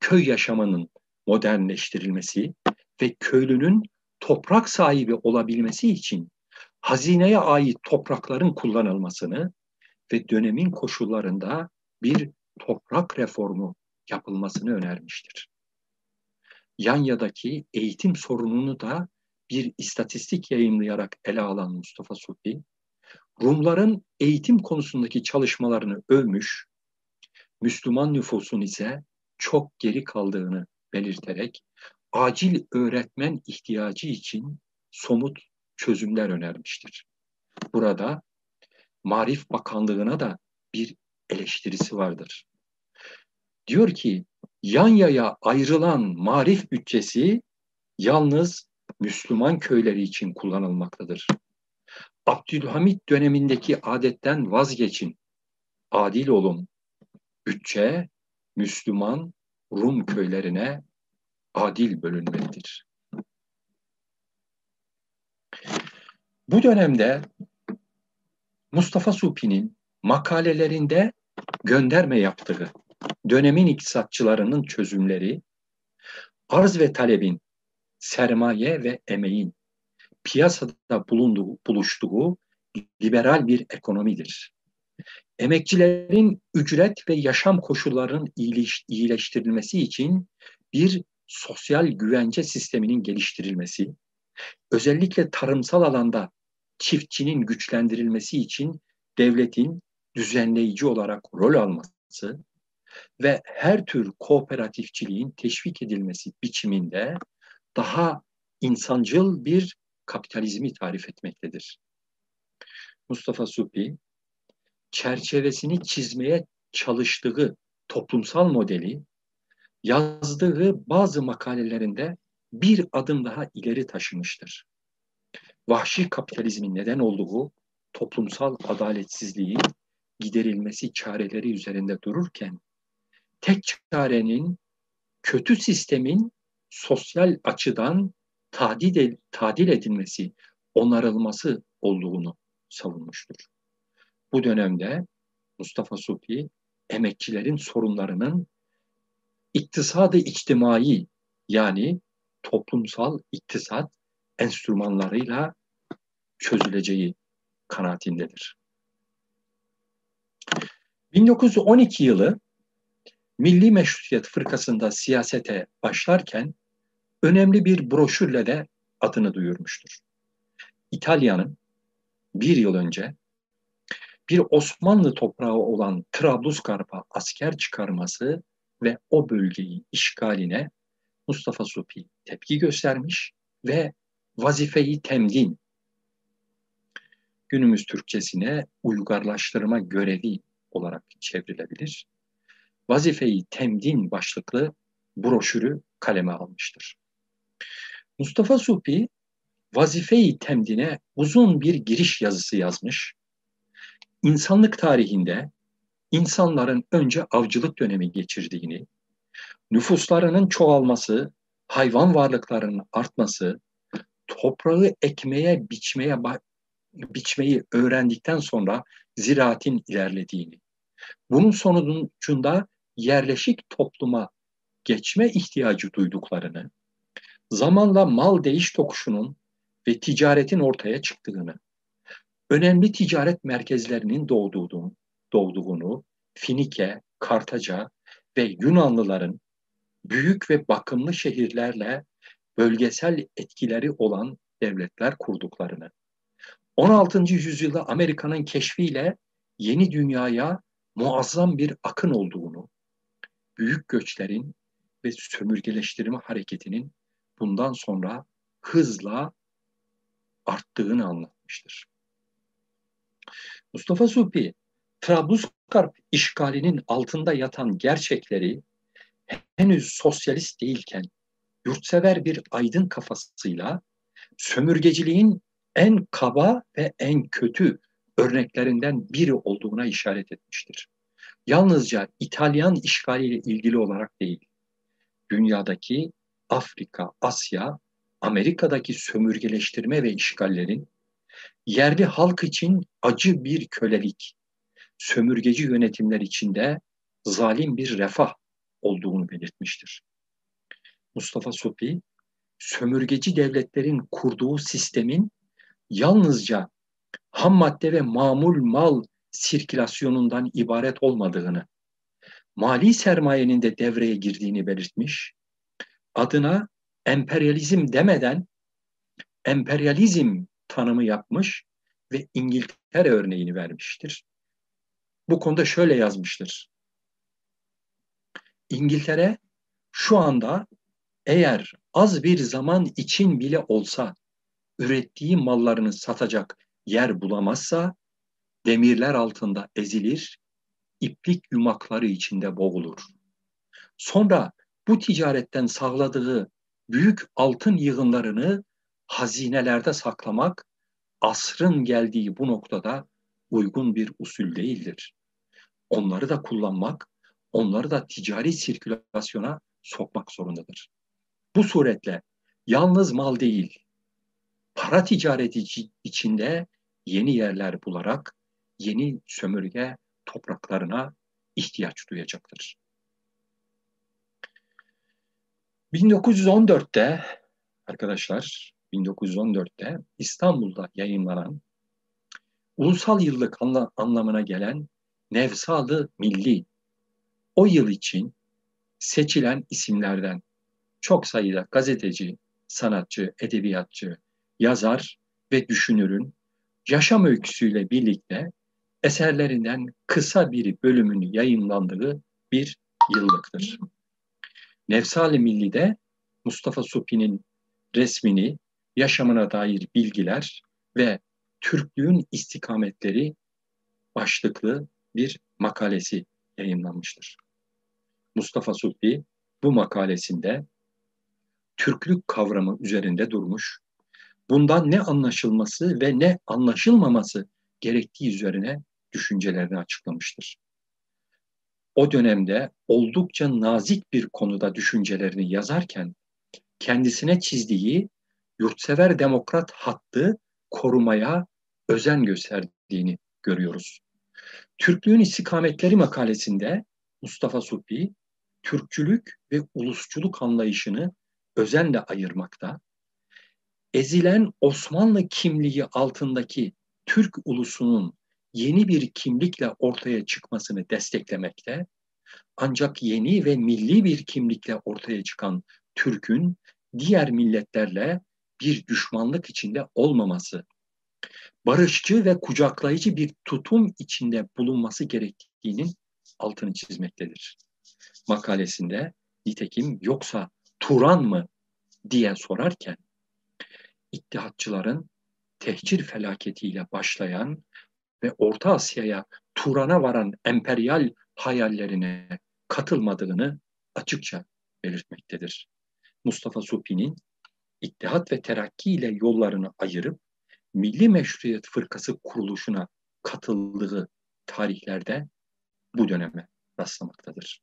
köy yaşamının modernleştirilmesi ve köylünün toprak sahibi olabilmesi için hazineye ait toprakların kullanılmasını ve dönemin koşullarında bir toprak reformu yapılmasını önermiştir. Yanya'daki eğitim sorununu da bir istatistik yayınlayarak ele alan Mustafa Supi, Rumların eğitim konusundaki çalışmalarını övmüş, Müslüman nüfusun ise çok geri kaldığını belirterek acil öğretmen ihtiyacı için somut çözümler önermiştir. Burada Marif Bakanlığı'na da bir eleştirisi vardır. Diyor ki Yanya'ya ayrılan marif bütçesi yalnız Müslüman köyleri için kullanılmaktadır. Abdülhamit dönemindeki adetten vazgeçin. Adil olun. Bütçe Müslüman Rum köylerine adil bölünmelidir. Bu dönemde Mustafa Supi'nin makalelerinde gönderme yaptığı dönemin iktisatçılarının çözümleri, arz ve talebin, sermaye ve emeğin piyasada bulunduğu, buluştuğu liberal bir ekonomidir. Emekçilerin ücret ve yaşam koşullarının iyileştirilmesi için bir sosyal güvence sisteminin geliştirilmesi, özellikle tarımsal alanda çiftçinin güçlendirilmesi için devletin düzenleyici olarak rol alması ve her tür kooperatifçiliğin teşvik edilmesi biçiminde daha insancıl bir kapitalizmi tarif etmektedir. Mustafa Supi, çerçevesini çizmeye çalıştığı toplumsal modeli yazdığı bazı makalelerinde bir adım daha ileri taşımıştır. Vahşi kapitalizmin neden olduğu toplumsal adaletsizliğin giderilmesi çareleri üzerinde dururken tek çarenin kötü sistemin sosyal açıdan tadil, tadil edilmesi, onarılması olduğunu savunmuştur. Bu dönemde Mustafa Supi emekçilerin sorunlarının iktisadı içtimai yani toplumsal iktisat enstrümanlarıyla çözüleceği kanaatindedir. 1912 yılı Milli Meşrutiyet Fırkası'nda siyasete başlarken önemli bir broşürle de adını duyurmuştur. İtalya'nın bir yıl önce bir Osmanlı toprağı olan Trablusgarp'a asker çıkarması ve o bölgeyi işgaline Mustafa Supi tepki göstermiş ve vazifeyi temdin günümüz Türkçesine uygarlaştırma görevi olarak çevrilebilir. Vazifeyi temdin başlıklı broşürü kaleme almıştır. Mustafa Supi vazifeyi temdine uzun bir giriş yazısı yazmış. İnsanlık tarihinde insanların önce avcılık dönemi geçirdiğini, nüfuslarının çoğalması, hayvan varlıklarının artması, toprağı ekmeye, biçmeye biçmeyi öğrendikten sonra ziraatin ilerlediğini, bunun sonucunda yerleşik topluma geçme ihtiyacı duyduklarını, zamanla mal değiş tokuşunun ve ticaretin ortaya çıktığını, önemli ticaret merkezlerinin doğduğunu, doğduğunu Finike, Kartaca ve Yunanlıların büyük ve bakımlı şehirlerle bölgesel etkileri olan devletler kurduklarını, 16. yüzyılda Amerika'nın keşfiyle yeni dünyaya muazzam bir akın olduğunu, büyük göçlerin ve sömürgeleştirme hareketinin bundan sonra hızla arttığını anlatmıştır. Mustafa Supi, Trablusgarp işgalinin altında yatan gerçekleri henüz sosyalist değilken yurtsever bir aydın kafasıyla sömürgeciliğin en kaba ve en kötü örneklerinden biri olduğuna işaret etmiştir. Yalnızca İtalyan işgaliyle ilgili olarak değil, dünyadaki Afrika, Asya, Amerika'daki sömürgeleştirme ve işgallerin yerli halk için acı bir kölelik, sömürgeci yönetimler içinde zalim bir refah olduğunu belirtmiştir. Mustafa Sopi, sömürgeci devletlerin kurduğu sistemin yalnızca ham madde ve mamul mal sirkülasyonundan ibaret olmadığını, mali sermayenin de devreye girdiğini belirtmiş, adına emperyalizm demeden emperyalizm tanımı yapmış ve İngiltere örneğini vermiştir. Bu konuda şöyle yazmıştır. İngiltere şu anda eğer az bir zaman için bile olsa ürettiği mallarını satacak yer bulamazsa demirler altında ezilir, iplik yumakları içinde boğulur. Sonra bu ticaretten sağladığı büyük altın yığınlarını hazinelerde saklamak asrın geldiği bu noktada uygun bir usul değildir. Onları da kullanmak, onları da ticari sirkülasyona sokmak zorundadır. Bu suretle yalnız mal değil, para ticareti içinde yeni yerler bularak yeni sömürge topraklarına ihtiyaç duyacaktır. 1914'te arkadaşlar 1914'te İstanbul'da yayınlanan ulusal yıllık anla, anlamına gelen Nevsalı Milli o yıl için seçilen isimlerden çok sayıda gazeteci, sanatçı, edebiyatçı, yazar ve düşünürün yaşam öyküsüyle birlikte eserlerinden kısa bir bölümün yayınlandığı bir yıllıktır. Nefsali Milli'de Mustafa Supi'nin resmini, yaşamına dair bilgiler ve Türklüğün istikametleri başlıklı bir makalesi yayınlanmıştır. Mustafa Supi bu makalesinde Türklük kavramı üzerinde durmuş, bundan ne anlaşılması ve ne anlaşılmaması gerektiği üzerine düşüncelerini açıklamıştır. O dönemde oldukça nazik bir konuda düşüncelerini yazarken kendisine çizdiği yurtsever demokrat hattı korumaya özen gösterdiğini görüyoruz. Türklüğün istikametleri makalesinde Mustafa Supi, Türkçülük ve ulusçuluk anlayışını özenle ayırmakta, ezilen Osmanlı kimliği altındaki Türk ulusunun yeni bir kimlikle ortaya çıkmasını desteklemekte, ancak yeni ve milli bir kimlikle ortaya çıkan Türk'ün diğer milletlerle bir düşmanlık içinde olmaması, barışçı ve kucaklayıcı bir tutum içinde bulunması gerektiğinin altını çizmektedir. Makalesinde nitekim yoksa Turan mı diye sorarken İttihatçıların tehcir felaketiyle başlayan ve Orta Asya'ya Turan'a varan emperyal hayallerine katılmadığını açıkça belirtmektedir. Mustafa Supi'nin İttihat ve Terakki ile yollarını ayırıp Milli Meşruiyet Fırkası kuruluşuna katıldığı tarihlerde bu döneme rastlamaktadır.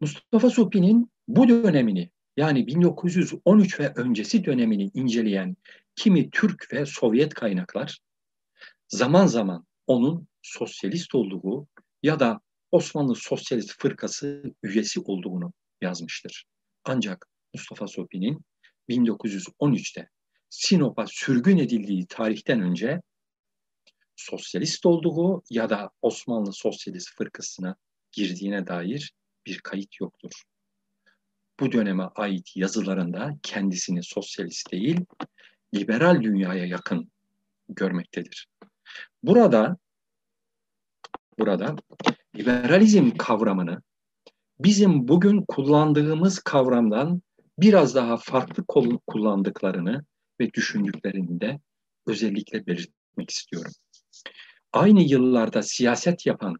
Mustafa Supi'nin bu dönemini yani 1913 ve öncesi dönemini inceleyen kimi Türk ve Sovyet kaynaklar zaman zaman onun sosyalist olduğu ya da Osmanlı Sosyalist Fırkası üyesi olduğunu yazmıştır. Ancak Mustafa Sopi'nin 1913'te Sinop'a sürgün edildiği tarihten önce sosyalist olduğu ya da Osmanlı Sosyalist Fırkası'na girdiğine dair bir kayıt yoktur. Bu döneme ait yazılarında kendisini sosyalist değil, liberal dünyaya yakın görmektedir. Burada burada liberalizm kavramını bizim bugün kullandığımız kavramdan biraz daha farklı kullandıklarını ve düşündüklerini de özellikle belirtmek istiyorum. Aynı yıllarda siyaset yapan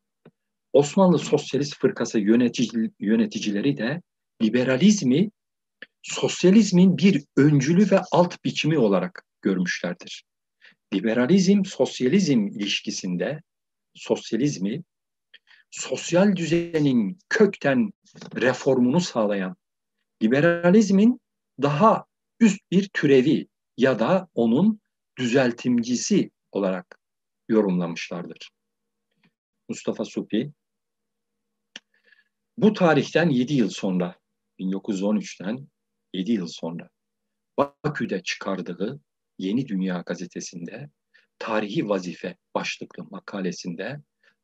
Osmanlı Sosyalist Fırkası yönetici, yöneticileri de liberalizmi sosyalizmin bir öncülü ve alt biçimi olarak görmüşlerdir. Liberalizm sosyalizm ilişkisinde sosyalizmi sosyal düzenin kökten reformunu sağlayan liberalizmin daha üst bir türevi ya da onun düzeltimcisi olarak yorumlamışlardır. Mustafa Supi bu tarihten 7 yıl sonra 1913'ten 7 yıl sonra Bakü'de çıkardığı Yeni Dünya gazetesinde tarihi vazife başlıklı makalesinde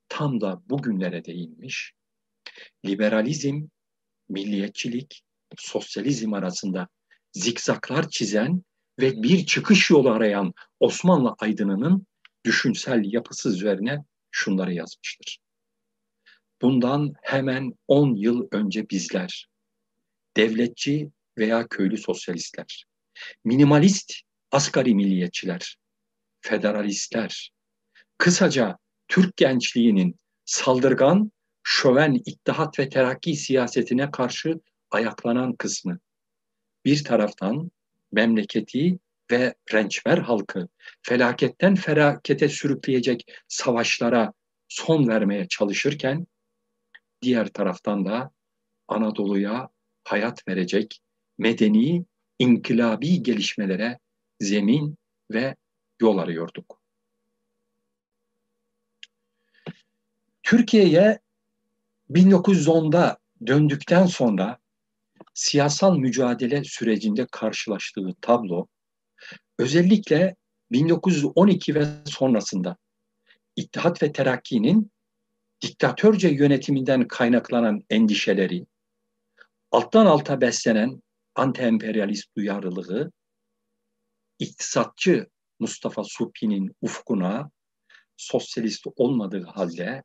tam da bugünlere değinmiş. Liberalizm, milliyetçilik, sosyalizm arasında zikzaklar çizen ve bir çıkış yolu arayan Osmanlı aydınının düşünsel yapısı üzerine şunları yazmıştır. Bundan hemen 10 yıl önce bizler, devletçi veya köylü sosyalistler, minimalist asgari milliyetçiler, federalistler, kısaca Türk gençliğinin saldırgan, şöven ittihat ve terakki siyasetine karşı ayaklanan kısmı, bir taraftan memleketi ve rençver halkı felaketten felakete sürükleyecek savaşlara son vermeye çalışırken diğer taraftan da Anadolu'ya hayat verecek medeni, inkılabi gelişmelere zemin ve yol arıyorduk. Türkiye'ye 1910'da döndükten sonra siyasal mücadele sürecinde karşılaştığı tablo özellikle 1912 ve sonrasında İttihat ve Terakki'nin diktatörce yönetiminden kaynaklanan endişeleri, alttan alta beslenen anti-emperyalist duyarlılığı, iktisatçı Mustafa Supi'nin ufkuna sosyalist olmadığı halde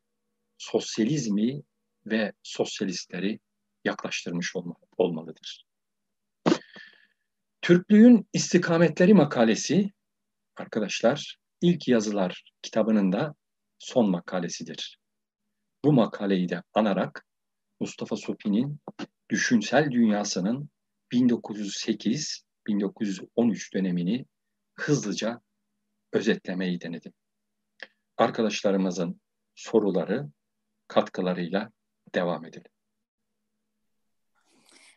sosyalizmi ve sosyalistleri yaklaştırmış olma, olmalıdır. Türklüğün istikametleri makalesi arkadaşlar ilk yazılar kitabının da son makalesidir. Bu makaleyi de anarak Mustafa Sopi'nin düşünsel dünyasının 1908-1913 dönemini hızlıca özetlemeyi denedim. Arkadaşlarımızın soruları, katkılarıyla devam edelim.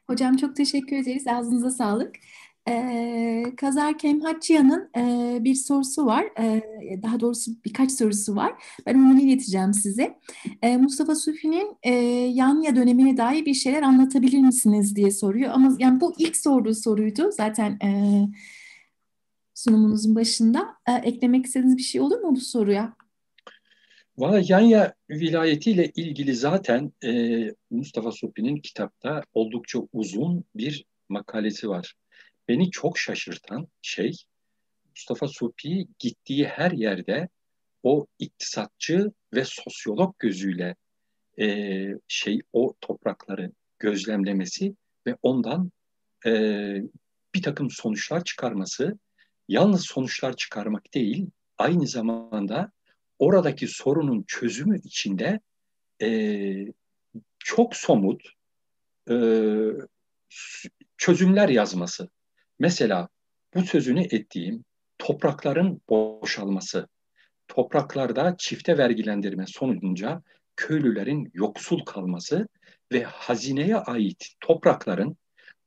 Hocam çok teşekkür ederiz. Ağzınıza sağlık. Ee, Kazar Kemhatçıyan'ın e, bir sorusu var. E, daha doğrusu birkaç sorusu var. Ben onu ileteceğim size. E, Mustafa Sufi'nin e, Yanya dönemine dair bir şeyler anlatabilir misiniz diye soruyor. Ama yani bu ilk sorduğu soruydu. Zaten e, sunumunuzun başında. E, eklemek istediğiniz bir şey olur mu bu soruya? Valla Yanya vilayetiyle ilgili zaten e, Mustafa Supi'nin kitapta oldukça uzun bir makalesi var. Beni çok şaşırtan şey Mustafa Supi gittiği her yerde o iktisatçı ve sosyolog gözüyle e, şey o toprakları gözlemlemesi ve ondan e, bir takım sonuçlar çıkarması yalnız sonuçlar çıkarmak değil aynı zamanda oradaki sorunun çözümü içinde e, çok somut e, çözümler yazması. Mesela bu sözünü ettiğim toprakların boşalması, topraklarda çifte vergilendirme sonucunda köylülerin yoksul kalması ve hazineye ait toprakların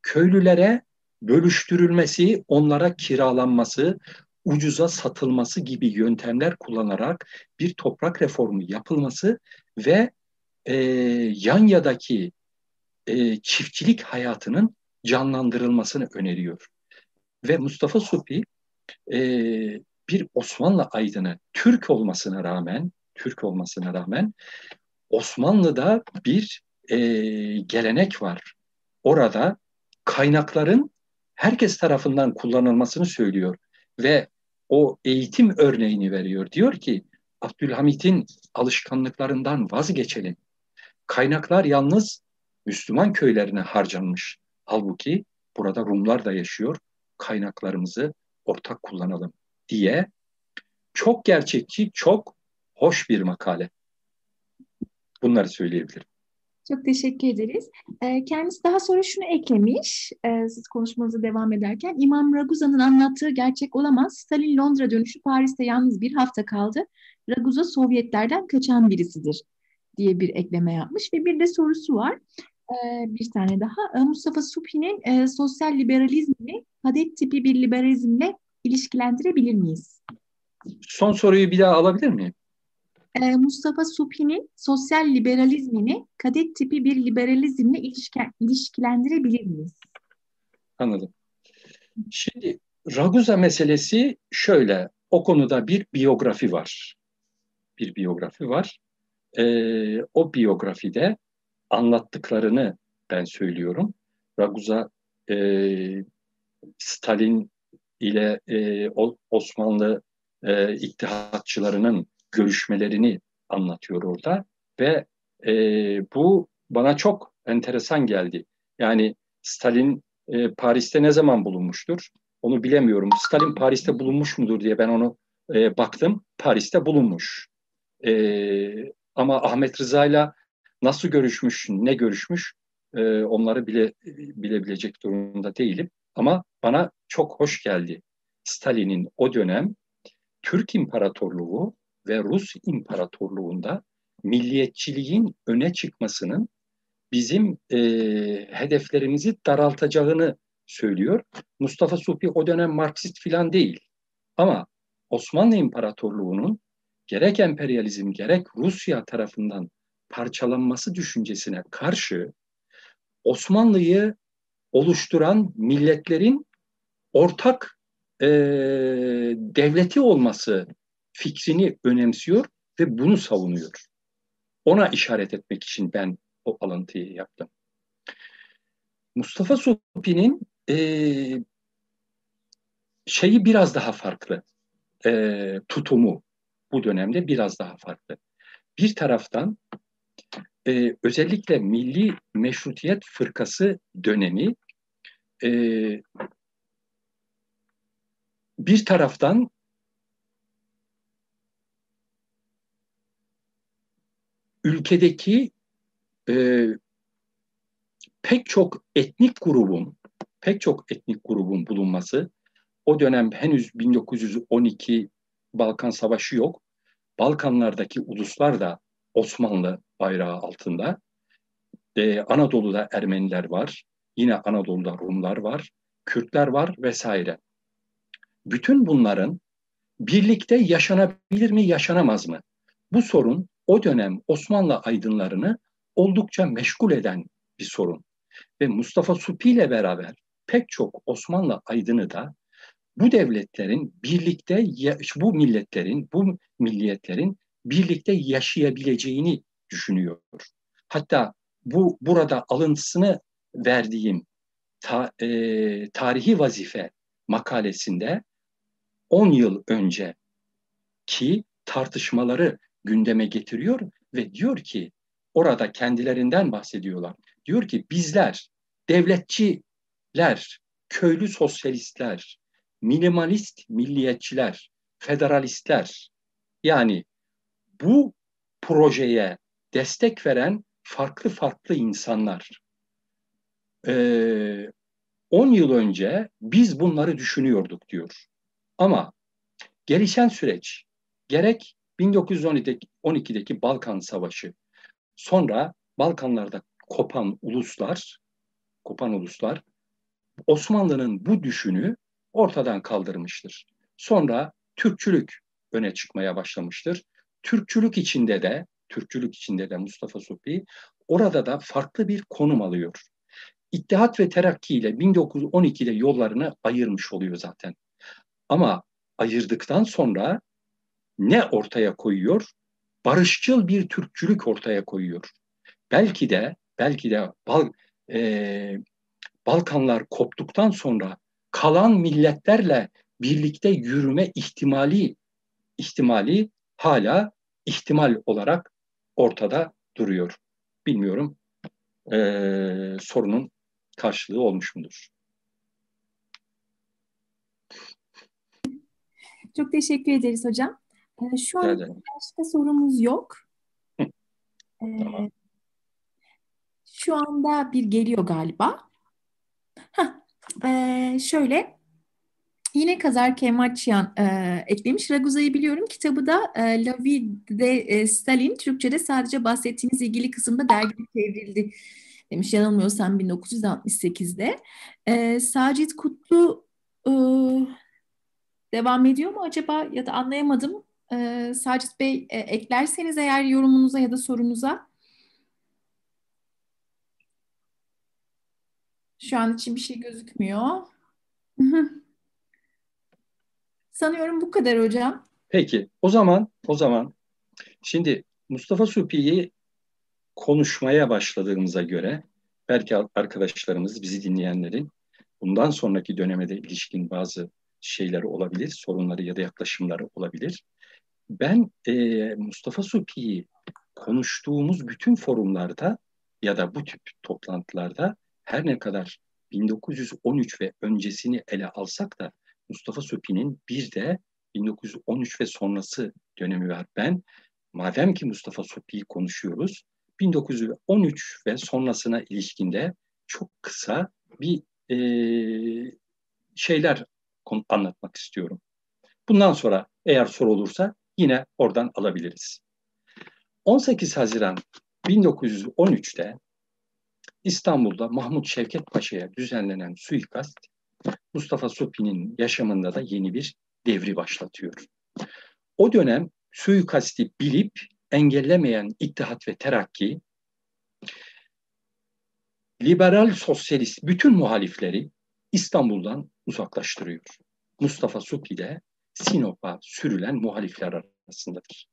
köylülere bölüştürülmesi, onlara kiralanması, ucuza satılması gibi yöntemler kullanarak bir toprak reformu yapılması ve e, Yanya'daki e, çiftçilik hayatının canlandırılmasını öneriyor. Ve Mustafa Supi e, bir Osmanlı aydını Türk olmasına rağmen Türk olmasına rağmen Osmanlı'da bir e, gelenek var. Orada kaynakların herkes tarafından kullanılmasını söylüyor ve o eğitim örneğini veriyor. Diyor ki Abdülhamit'in alışkanlıklarından vazgeçelim. Kaynaklar yalnız Müslüman köylerine harcanmış. Halbuki burada Rumlar da yaşıyor. Kaynaklarımızı ortak kullanalım diye çok gerçekçi, çok hoş bir makale. Bunları söyleyebilirim. Çok teşekkür ederiz. Ee, kendisi daha sonra şunu eklemiş, e, siz konuşmanıza devam ederken. İmam Raguza'nın anlattığı gerçek olamaz. Stalin Londra dönüşü Paris'te yalnız bir hafta kaldı. Raguza Sovyetlerden kaçan birisidir diye bir ekleme yapmış. Ve bir de sorusu var. Bir tane daha. Mustafa Suphi'nin e, sosyal liberalizmini kadet tipi bir liberalizmle ilişkilendirebilir miyiz? Son soruyu bir daha alabilir miyim? e, Mustafa Suphi'nin sosyal liberalizmini kadet tipi bir liberalizmle ilişkilendirebilir miyiz? Anladım. Şimdi Raguza meselesi şöyle, o konuda bir biyografi var. Bir biyografi var. Ee, o biyografide anlattıklarını ben söylüyorum. Raguza e, Stalin ile e, Osmanlı e, ittihatçılarının görüşmelerini anlatıyor orada ve e, bu bana çok enteresan geldi. Yani Stalin e, Paris'te ne zaman bulunmuştur? Onu bilemiyorum. Stalin Paris'te bulunmuş mudur diye ben onu e, baktım. Paris'te bulunmuş. E, ama Ahmet Rıza ile nasıl görüşmüş, ne görüşmüş e, onları bile bilebilecek durumda değilim. Ama bana çok hoş geldi. Stalin'in o dönem Türk İmparatorluğu ve Rus İmparatorluğu'nda milliyetçiliğin öne çıkmasının bizim e, hedeflerimizi daraltacağını söylüyor. Mustafa Supi o dönem Marksist filan değil. Ama Osmanlı İmparatorluğu'nun gerek emperyalizm gerek Rusya tarafından parçalanması düşüncesine karşı Osmanlı'yı oluşturan milletlerin ortak e, devleti olması fikrini önemsiyor ve bunu savunuyor. Ona işaret etmek için ben o alıntıyı yaptım. Mustafa Supi'nin e, şeyi biraz daha farklı. E, tutumu bu dönemde biraz daha farklı. Bir taraftan e, özellikle Milli Meşrutiyet Fırkası dönemi e, bir taraftan ülkedeki e, pek çok etnik grubun pek çok etnik grubun bulunması o dönem henüz 1912 Balkan Savaşı yok. Balkanlardaki uluslar da Osmanlı bayrağı altında. Ee, Anadolu'da Ermeniler var. Yine Anadolu'da Rumlar var. Kürtler var vesaire. Bütün bunların birlikte yaşanabilir mi, yaşanamaz mı? Bu sorun o dönem Osmanlı aydınlarını oldukça meşgul eden bir sorun. Ve Mustafa Supi ile beraber pek çok Osmanlı aydını da bu devletlerin birlikte, bu milletlerin, bu milliyetlerin birlikte yaşayabileceğini düşünüyor. Hatta bu burada alıntısını verdiğim ta, e, tarihi vazife makalesinde 10 yıl önce ki tartışmaları gündeme getiriyor ve diyor ki orada kendilerinden bahsediyorlar. Diyor ki bizler devletçiler, köylü sosyalistler, minimalist milliyetçiler, federalistler yani bu projeye destek veren farklı farklı insanlar. Ee, 10 yıl önce biz bunları düşünüyorduk diyor. Ama gelişen süreç gerek 1912'deki Balkan Savaşı, Sonra Balkanlarda kopan uluslar, kopan uluslar Osmanlı'nın bu düşünü ortadan kaldırmıştır. Sonra Türkçülük öne çıkmaya başlamıştır. Türkçülük içinde de Türkçülük içinde de Mustafa Supi orada da farklı bir konum alıyor. İttihat ve Terakki ile 1912'de yollarını ayırmış oluyor zaten. Ama ayırdıktan sonra ne ortaya koyuyor? Barışçıl bir Türkçülük ortaya koyuyor. Belki de belki de Bal, e, Balkanlar koptuktan sonra kalan milletlerle birlikte yürüme ihtimali ihtimali hala ihtimal olarak ortada duruyor. Bilmiyorum e, sorunun karşılığı olmuş mudur? Çok teşekkür ederiz hocam. Ee, şu an başka sorumuz yok. Ee, şu anda bir geliyor galiba. Heh, ee, şöyle Yine Kazar Kemaçyan e, eklemiş. Raguza'yı biliyorum. Kitabı da e, La Vie de e, Stalin. Türkçe'de sadece bahsettiğiniz ilgili kısımda dergi çevrildi demiş. Yanılmıyorsam 1968'de. E, Sacit Kutlu e, devam ediyor mu acaba ya da anlayamadım. E, Sacit Bey e, eklerseniz eğer yorumunuza ya da sorunuza. Şu an için bir şey gözükmüyor. Sanıyorum bu kadar hocam. Peki o zaman o zaman şimdi Mustafa Supi'yi konuşmaya başladığımıza göre belki arkadaşlarımız bizi dinleyenlerin bundan sonraki döneme de ilişkin bazı şeyleri olabilir, sorunları ya da yaklaşımları olabilir. Ben e, Mustafa Supi'yi konuştuğumuz bütün forumlarda ya da bu tip toplantılarda her ne kadar 1913 ve öncesini ele alsak da Mustafa Sopi'nin bir de 1913 ve sonrası dönemi var. Ben madem ki Mustafa Sopi'yi konuşuyoruz 1913 ve sonrasına ilişkinde çok kısa bir e, şeyler anlatmak istiyorum. Bundan sonra eğer soru olursa yine oradan alabiliriz. 18 Haziran 1913'te İstanbul'da Mahmut Şevket Paşa'ya düzenlenen suikast Mustafa Sopi'nin yaşamında da yeni bir devri başlatıyor. O dönem suikasti bilip engellemeyen İttihat ve Terakki liberal sosyalist bütün muhalifleri İstanbul'dan uzaklaştırıyor. Mustafa Supi ile Sinop'a sürülen muhalifler arasındadır.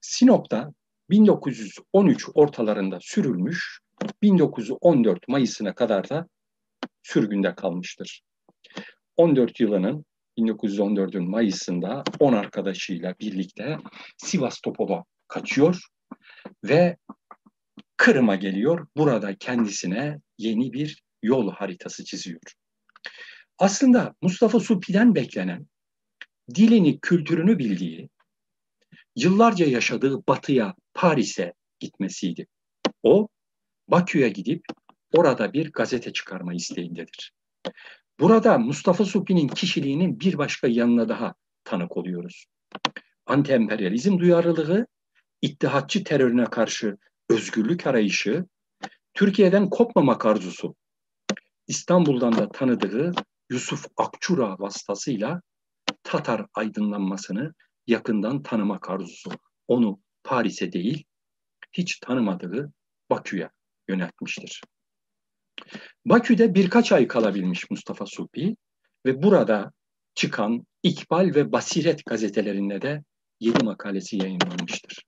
Sinop'ta 1913 ortalarında sürülmüş, 1914 Mayıs'ına kadar da sürgünde kalmıştır. 14 yılının 1914'ün Mayıs'ında 10 arkadaşıyla birlikte Sivastopol'a kaçıyor ve Kırım'a geliyor. Burada kendisine yeni bir yol haritası çiziyor. Aslında Mustafa Supi'den beklenen dilini, kültürünü bildiği, yıllarca yaşadığı batıya, Paris'e gitmesiydi. O, Bakü'ye gidip orada bir gazete çıkarma isteğindedir. Burada Mustafa Supi'nin kişiliğinin bir başka yanına daha tanık oluyoruz. Anti-emperyalizm duyarlılığı, ittihatçı terörüne karşı özgürlük arayışı, Türkiye'den kopmamak arzusu, İstanbul'dan da tanıdığı Yusuf Akçura vasıtasıyla Tatar aydınlanmasını yakından tanımak arzusu. Onu Paris'e değil, hiç tanımadığı Bakü'ye yöneltmiştir. Bakü'de birkaç ay kalabilmiş Mustafa Supi ve burada çıkan İkbal ve Basiret gazetelerinde de yedi makalesi yayınlanmıştır.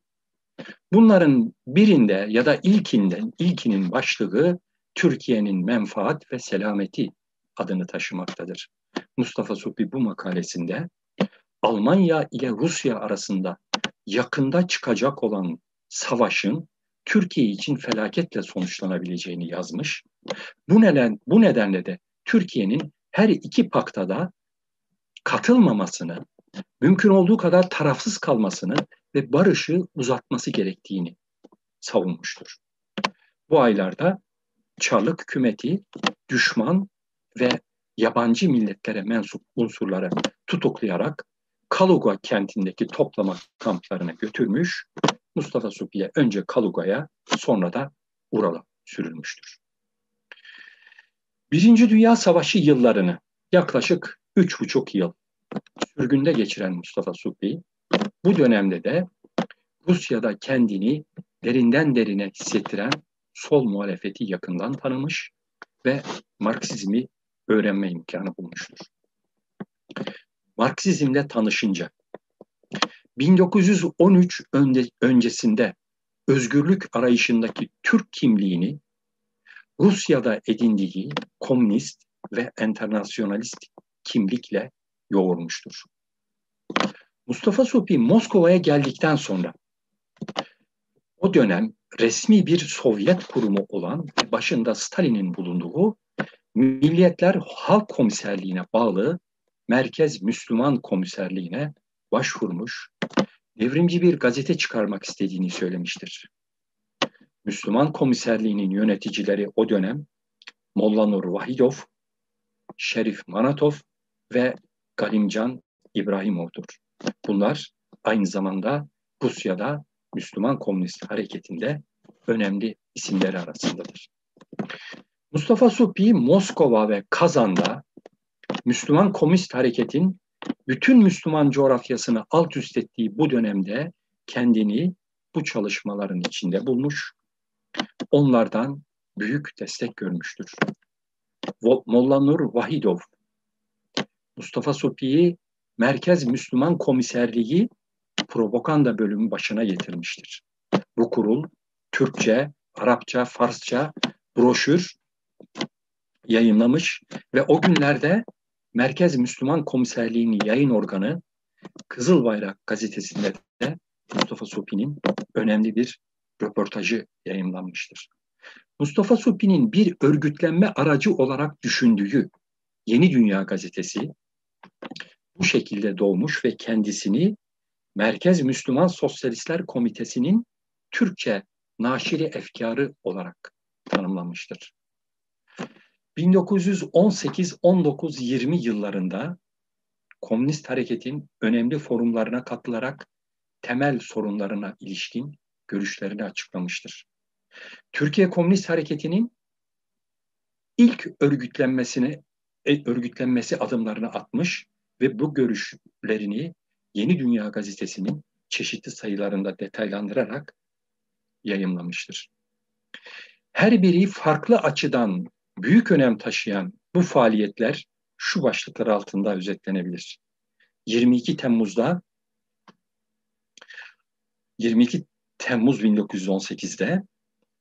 Bunların birinde ya da ilkinden, ilkinin başlığı Türkiye'nin menfaat ve selameti adını taşımaktadır. Mustafa Supi bu makalesinde Almanya ile Rusya arasında yakında çıkacak olan savaşın Türkiye için felaketle sonuçlanabileceğini yazmış. Bu neden bu nedenle de Türkiye'nin her iki paktada katılmamasını, mümkün olduğu kadar tarafsız kalmasını ve barışı uzatması gerektiğini savunmuştur. Bu aylarda Çarlık hükümeti düşman ve yabancı milletlere mensup unsurları tutuklayarak Kaluga kentindeki toplama kamplarına götürmüş Mustafa Supi'ye önce Kaluga'ya sonra da Ural'a sürülmüştür. Birinci Dünya Savaşı yıllarını yaklaşık üç buçuk yıl sürgünde geçiren Mustafa Supi, bu dönemde de Rusya'da kendini derinden derine hissettiren sol muhalefeti yakından tanımış ve Marksizmi öğrenme imkanı bulmuştur. Marksizmle tanışınca 1913 öncesinde özgürlük arayışındaki Türk kimliğini Rusya'da edindiği komünist ve enternasyonalist kimlikle yoğurmuştur. Mustafa Sopi Moskova'ya geldikten sonra o dönem resmi bir Sovyet kurumu olan başında Stalin'in bulunduğu Milliyetler Halk Komiserliğine bağlı Merkez Müslüman Komiserliğine başvurmuş, devrimci bir gazete çıkarmak istediğini söylemiştir. Müslüman Komiserliğinin yöneticileri o dönem Molla Nur Vahidov, Şerif Manatov ve Galimcan İbrahimov'dur. Bunlar aynı zamanda Rusya'da Müslüman Komünist Hareketi'nde önemli isimleri arasındadır. Mustafa Supi Moskova ve Kazan'da Müslüman Komünist Hareket'in bütün Müslüman coğrafyasını alt üst ettiği bu dönemde kendini bu çalışmaların içinde bulmuş, onlardan büyük destek görmüştür. Molla Nur Vahidov, Mustafa Supi'yi Merkez Müslüman Komiserliği propaganda bölümü başına getirmiştir. Bu kurul Türkçe, Arapça, Farsça broşür yayınlamış ve o günlerde Merkez Müslüman Komiserliği'nin yayın organı Kızıl Bayrak gazetesinde de Mustafa Supi'nin önemli bir röportajı yayınlanmıştır. Mustafa Supi'nin bir örgütlenme aracı olarak düşündüğü Yeni Dünya gazetesi bu şekilde doğmuş ve kendisini Merkez Müslüman Sosyalistler Komitesi'nin Türkçe naşiri efkarı olarak tanımlamıştır. 1918, 19, 20 yıllarında Komünist Hareket'in önemli forumlarına katılarak temel sorunlarına ilişkin görüşlerini açıklamıştır. Türkiye Komünist Hareketi'nin ilk örgütlenmesini e, örgütlenmesi adımlarını atmış ve bu görüşlerini Yeni Dünya Gazetesi'nin çeşitli sayılarında detaylandırarak yayımlamıştır. Her biri farklı açıdan büyük önem taşıyan bu faaliyetler şu başlıklar altında özetlenebilir. 22 Temmuz'da 22 Temmuz 1918'de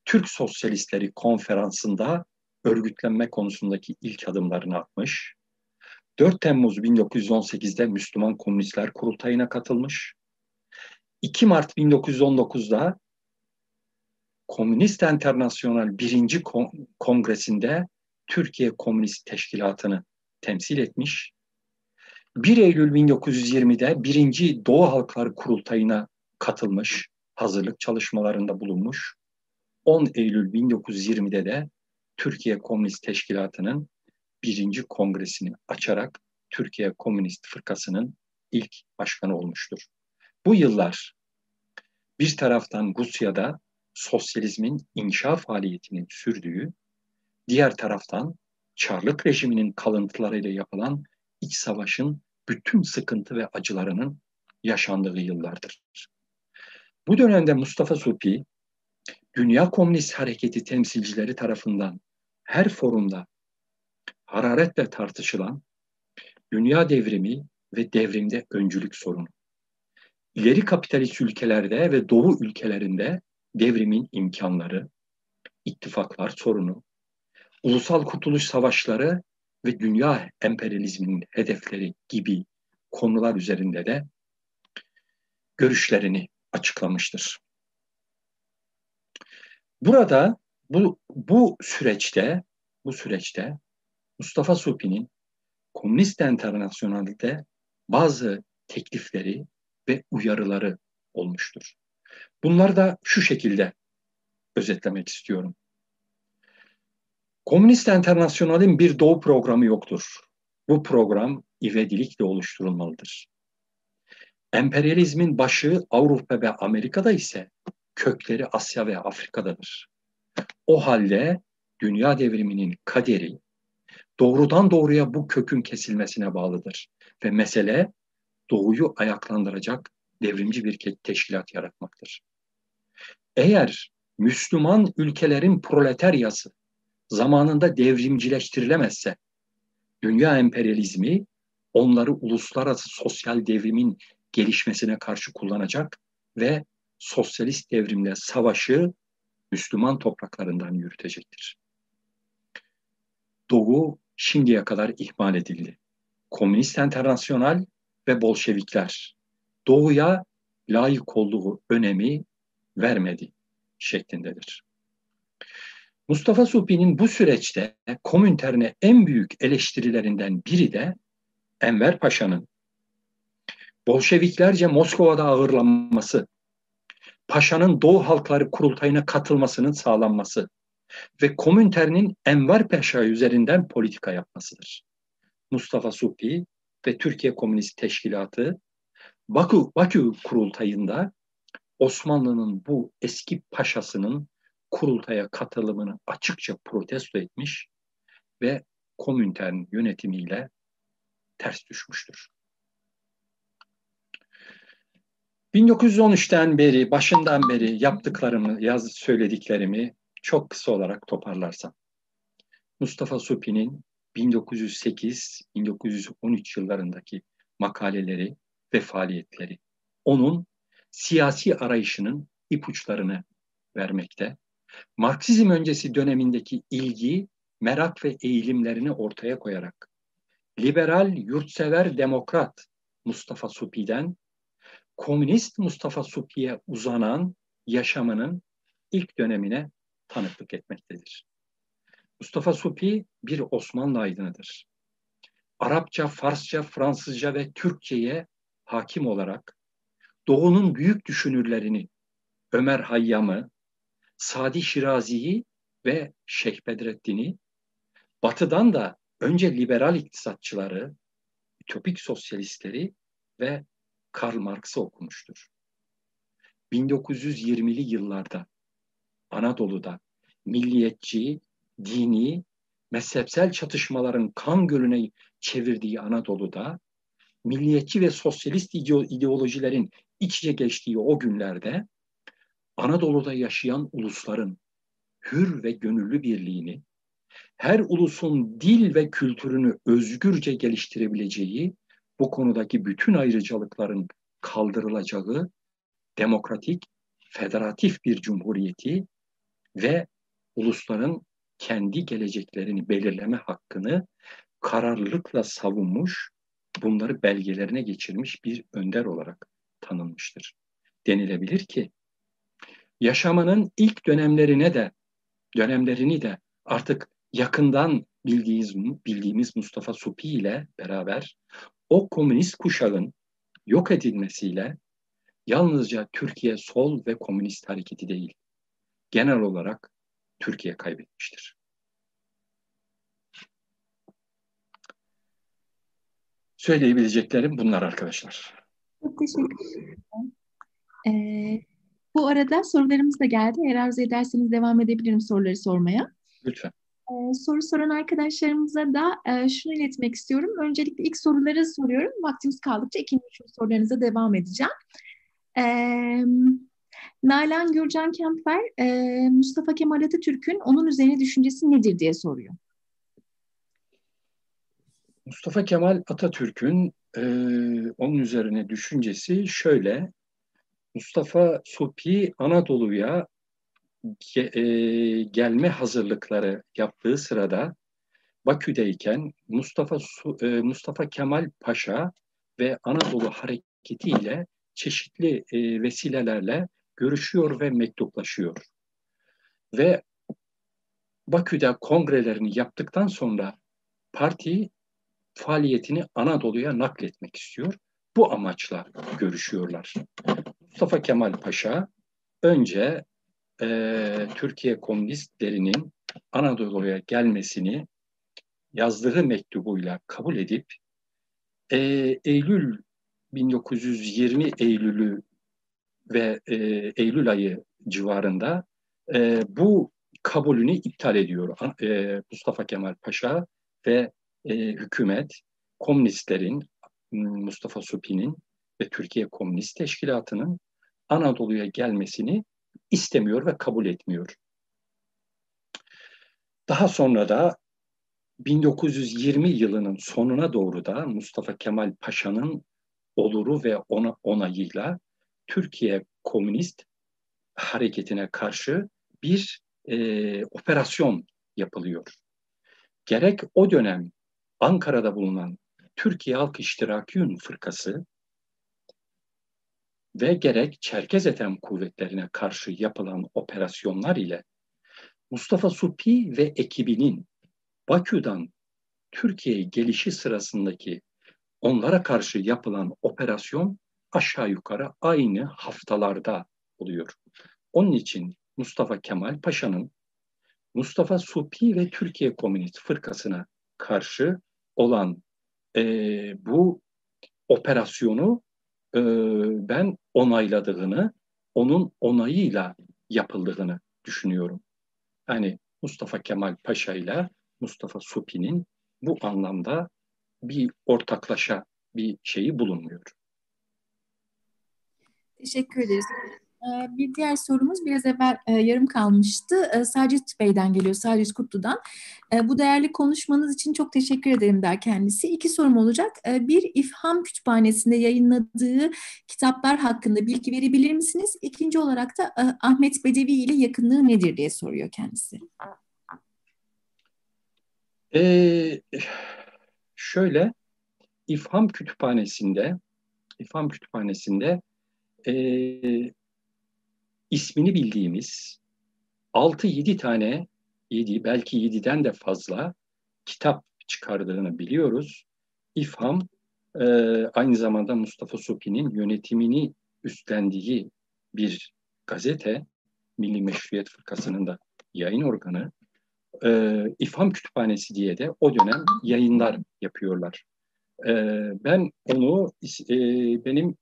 Türk Sosyalistleri Konferansı'nda örgütlenme konusundaki ilk adımlarını atmış. 4 Temmuz 1918'de Müslüman Komünistler Kurultayı'na katılmış. 2 Mart 1919'da Komünist Enternasyonel 1. Kongresinde Türkiye Komünist Teşkilatı'nı temsil etmiş. 1 Eylül 1920'de 1. Doğu Halkları Kurultayı'na katılmış, hazırlık çalışmalarında bulunmuş. 10 Eylül 1920'de de Türkiye Komünist Teşkilatı'nın birinci kongresini açarak Türkiye Komünist Fırkası'nın ilk başkanı olmuştur. Bu yıllar bir taraftan Rusya'da sosyalizmin inşa faaliyetinin sürdüğü, diğer taraftan Çarlık rejiminin kalıntılarıyla yapılan iç savaşın bütün sıkıntı ve acılarının yaşandığı yıllardır. Bu dönemde Mustafa Supi, Dünya Komünist Hareketi temsilcileri tarafından her forumda hararetle tartışılan dünya devrimi ve devrimde öncülük sorunu. İleri kapitalist ülkelerde ve doğu ülkelerinde devrimin imkanları, ittifaklar sorunu, ulusal kurtuluş savaşları ve dünya emperyalizminin hedefleri gibi konular üzerinde de görüşlerini açıklamıştır. Burada bu, bu süreçte bu süreçte Mustafa Supi'nin Komünist Enternasyonel'de bazı teklifleri ve uyarıları olmuştur. Bunları da şu şekilde özetlemek istiyorum. Komünist Enternasyonel'in bir doğu programı yoktur. Bu program ivedilikle oluşturulmalıdır. Emperyalizmin başı Avrupa ve Amerika'da ise kökleri Asya ve Afrika'dadır. O halde dünya devriminin kaderi doğrudan doğruya bu kökün kesilmesine bağlıdır ve mesele doğuyu ayaklandıracak devrimci bir teşkilat yaratmaktır. Eğer Müslüman ülkelerin proletaryası zamanında devrimcileştirilemezse, dünya emperyalizmi onları uluslararası sosyal devrimin gelişmesine karşı kullanacak ve sosyalist devrimle savaşı Müslüman topraklarından yürütecektir. Doğu şimdiye kadar ihmal edildi. Komünist Enternasyonal ve Bolşevikler Doğu'ya layık olduğu önemi vermedi şeklindedir. Mustafa Supi'nin bu süreçte Komintern'e en büyük eleştirilerinden biri de Enver Paşa'nın Bolşeviklerce Moskova'da ağırlanması, Paşa'nın Doğu Halkları Kurultayı'na katılmasının sağlanması ve Komintern'in Enver Paşa üzerinden politika yapmasıdır. Mustafa Supi ve Türkiye Komünist Teşkilatı Bakü, Bakü kurultayında Osmanlı'nın bu eski paşasının kurultaya katılımını açıkça protesto etmiş ve Komintern yönetimiyle ters düşmüştür. 1913'ten beri, başından beri yaptıklarımı, yaz söylediklerimi çok kısa olarak toparlarsam. Mustafa Supi'nin 1908-1913 yıllarındaki makaleleri ve faaliyetleri onun siyasi arayışının ipuçlarını vermekte. Marksizm öncesi dönemindeki ilgi, merak ve eğilimlerini ortaya koyarak liberal, yurtsever, demokrat Mustafa Supi'den komünist Mustafa Supi'ye uzanan yaşamının ilk dönemine tanıklık etmektedir. Mustafa Supi bir Osmanlı aydınıdır. Arapça, Farsça, Fransızca ve Türkçe'ye hakim olarak Doğu'nun büyük düşünürlerini Ömer Hayyam'ı, Sadi Şirazi'yi ve Şeyh Bedreddin'i, Batı'dan da önce liberal iktisatçıları, ütopik sosyalistleri ve Karl Marx'ı okumuştur. 1920'li yıllarda Anadolu'da milliyetçi, dini, mezhepsel çatışmaların kan gölüne çevirdiği Anadolu'da milliyetçi ve sosyalist ideolojilerin iç içe geçtiği o günlerde Anadolu'da yaşayan ulusların hür ve gönüllü birliğini, her ulusun dil ve kültürünü özgürce geliştirebileceği, bu konudaki bütün ayrıcalıkların kaldırılacağı demokratik, federatif bir cumhuriyeti ve ulusların kendi geleceklerini belirleme hakkını kararlılıkla savunmuş, bunları belgelerine geçirmiş bir önder olarak tanınmıştır. Denilebilir ki yaşamının ilk dönemlerine de dönemlerini de artık yakından bildiğimiz, bildiğimiz Mustafa Supi ile beraber o komünist kuşağın yok edilmesiyle yalnızca Türkiye sol ve komünist hareketi değil, genel olarak Türkiye kaybetmiştir. Söyleyebileceklerim bunlar arkadaşlar. Çok teşekkür ederim. Ee, bu arada sorularımız da geldi. Eğer arzu ederseniz devam edebilirim soruları sormaya. Lütfen. Ee, soru soran arkadaşlarımıza da e, şunu iletmek istiyorum. Öncelikle ilk soruları soruyorum. Vaktimiz kaldıkça ikinci sorularınıza devam edeceğim. Ee, Nalan Gürcan Kemper, e, Mustafa Kemal Atatürk'ün onun üzerine düşüncesi nedir diye soruyor. Mustafa Kemal Atatürk'ün e, onun üzerine düşüncesi şöyle. Mustafa Supi Anadolu'ya ge, e, gelme hazırlıkları yaptığı sırada Bakü'deyken Mustafa e, Mustafa Kemal Paşa ve Anadolu Hareketi ile çeşitli e, vesilelerle görüşüyor ve mektuplaşıyor. Ve Bakü'de kongrelerini yaptıktan sonra parti faaliyetini Anadolu'ya nakletmek istiyor. Bu amaçla görüşüyorlar. Mustafa Kemal Paşa önce e, Türkiye komünistlerinin Anadolu'ya gelmesini yazdığı mektubuyla kabul edip e, Eylül 1920 Eylül'ü ve e, Eylül ayı civarında e, bu kabulünü iptal ediyor e, Mustafa Kemal Paşa ve e, hükümet komünistlerin Mustafa Supi'nin ve Türkiye Komünist Teşkilatı'nın Anadolu'ya gelmesini istemiyor ve kabul etmiyor. Daha sonra da 1920 yılının sonuna doğru da Mustafa Kemal Paşa'nın oluru ve ona onayıyla Türkiye Komünist hareketine karşı bir e, operasyon yapılıyor. Gerek o dönem Ankara'da bulunan Türkiye Halk İştirakiyun Fırkası ve gerek Çerkez Ethem kuvvetlerine karşı yapılan operasyonlar ile Mustafa Supi ve ekibinin Bakü'den Türkiye'ye gelişi sırasındaki onlara karşı yapılan operasyon aşağı yukarı aynı haftalarda oluyor. Onun için Mustafa Kemal Paşa'nın Mustafa Supi ve Türkiye Komünist Fırkası'na karşı olan e, bu operasyonu e, ben onayladığını, onun onayıyla yapıldığını düşünüyorum. Yani Mustafa Kemal Paşa ile Mustafa Supi'nin bu anlamda bir ortaklaşa bir şeyi bulunmuyor. Teşekkür ederiz. Bir diğer sorumuz biraz evvel yarım kalmıştı. Sacit Bey'den geliyor, Sacit Kutlu'dan. Bu değerli konuşmanız için çok teşekkür ederim der kendisi. İki sorum olacak. Bir, İfham Kütüphanesi'nde yayınladığı kitaplar hakkında bilgi verebilir misiniz? İkinci olarak da Ahmet Bedevi ile yakınlığı nedir diye soruyor kendisi. Ee, şöyle, İfham Kütüphanesi'nde İfham Kütüphanesi'nde e, ismini bildiğimiz 6-7 tane, 7 belki 7'den de fazla kitap çıkardığını biliyoruz. İfham e, aynı zamanda Mustafa Sopi'nin yönetimini üstlendiği bir gazete, Milli Meşruiyet Fırkası'nın da yayın organı. E, İfham Kütüphanesi diye de o dönem yayınlar yapıyorlar. E, ben onu e, benim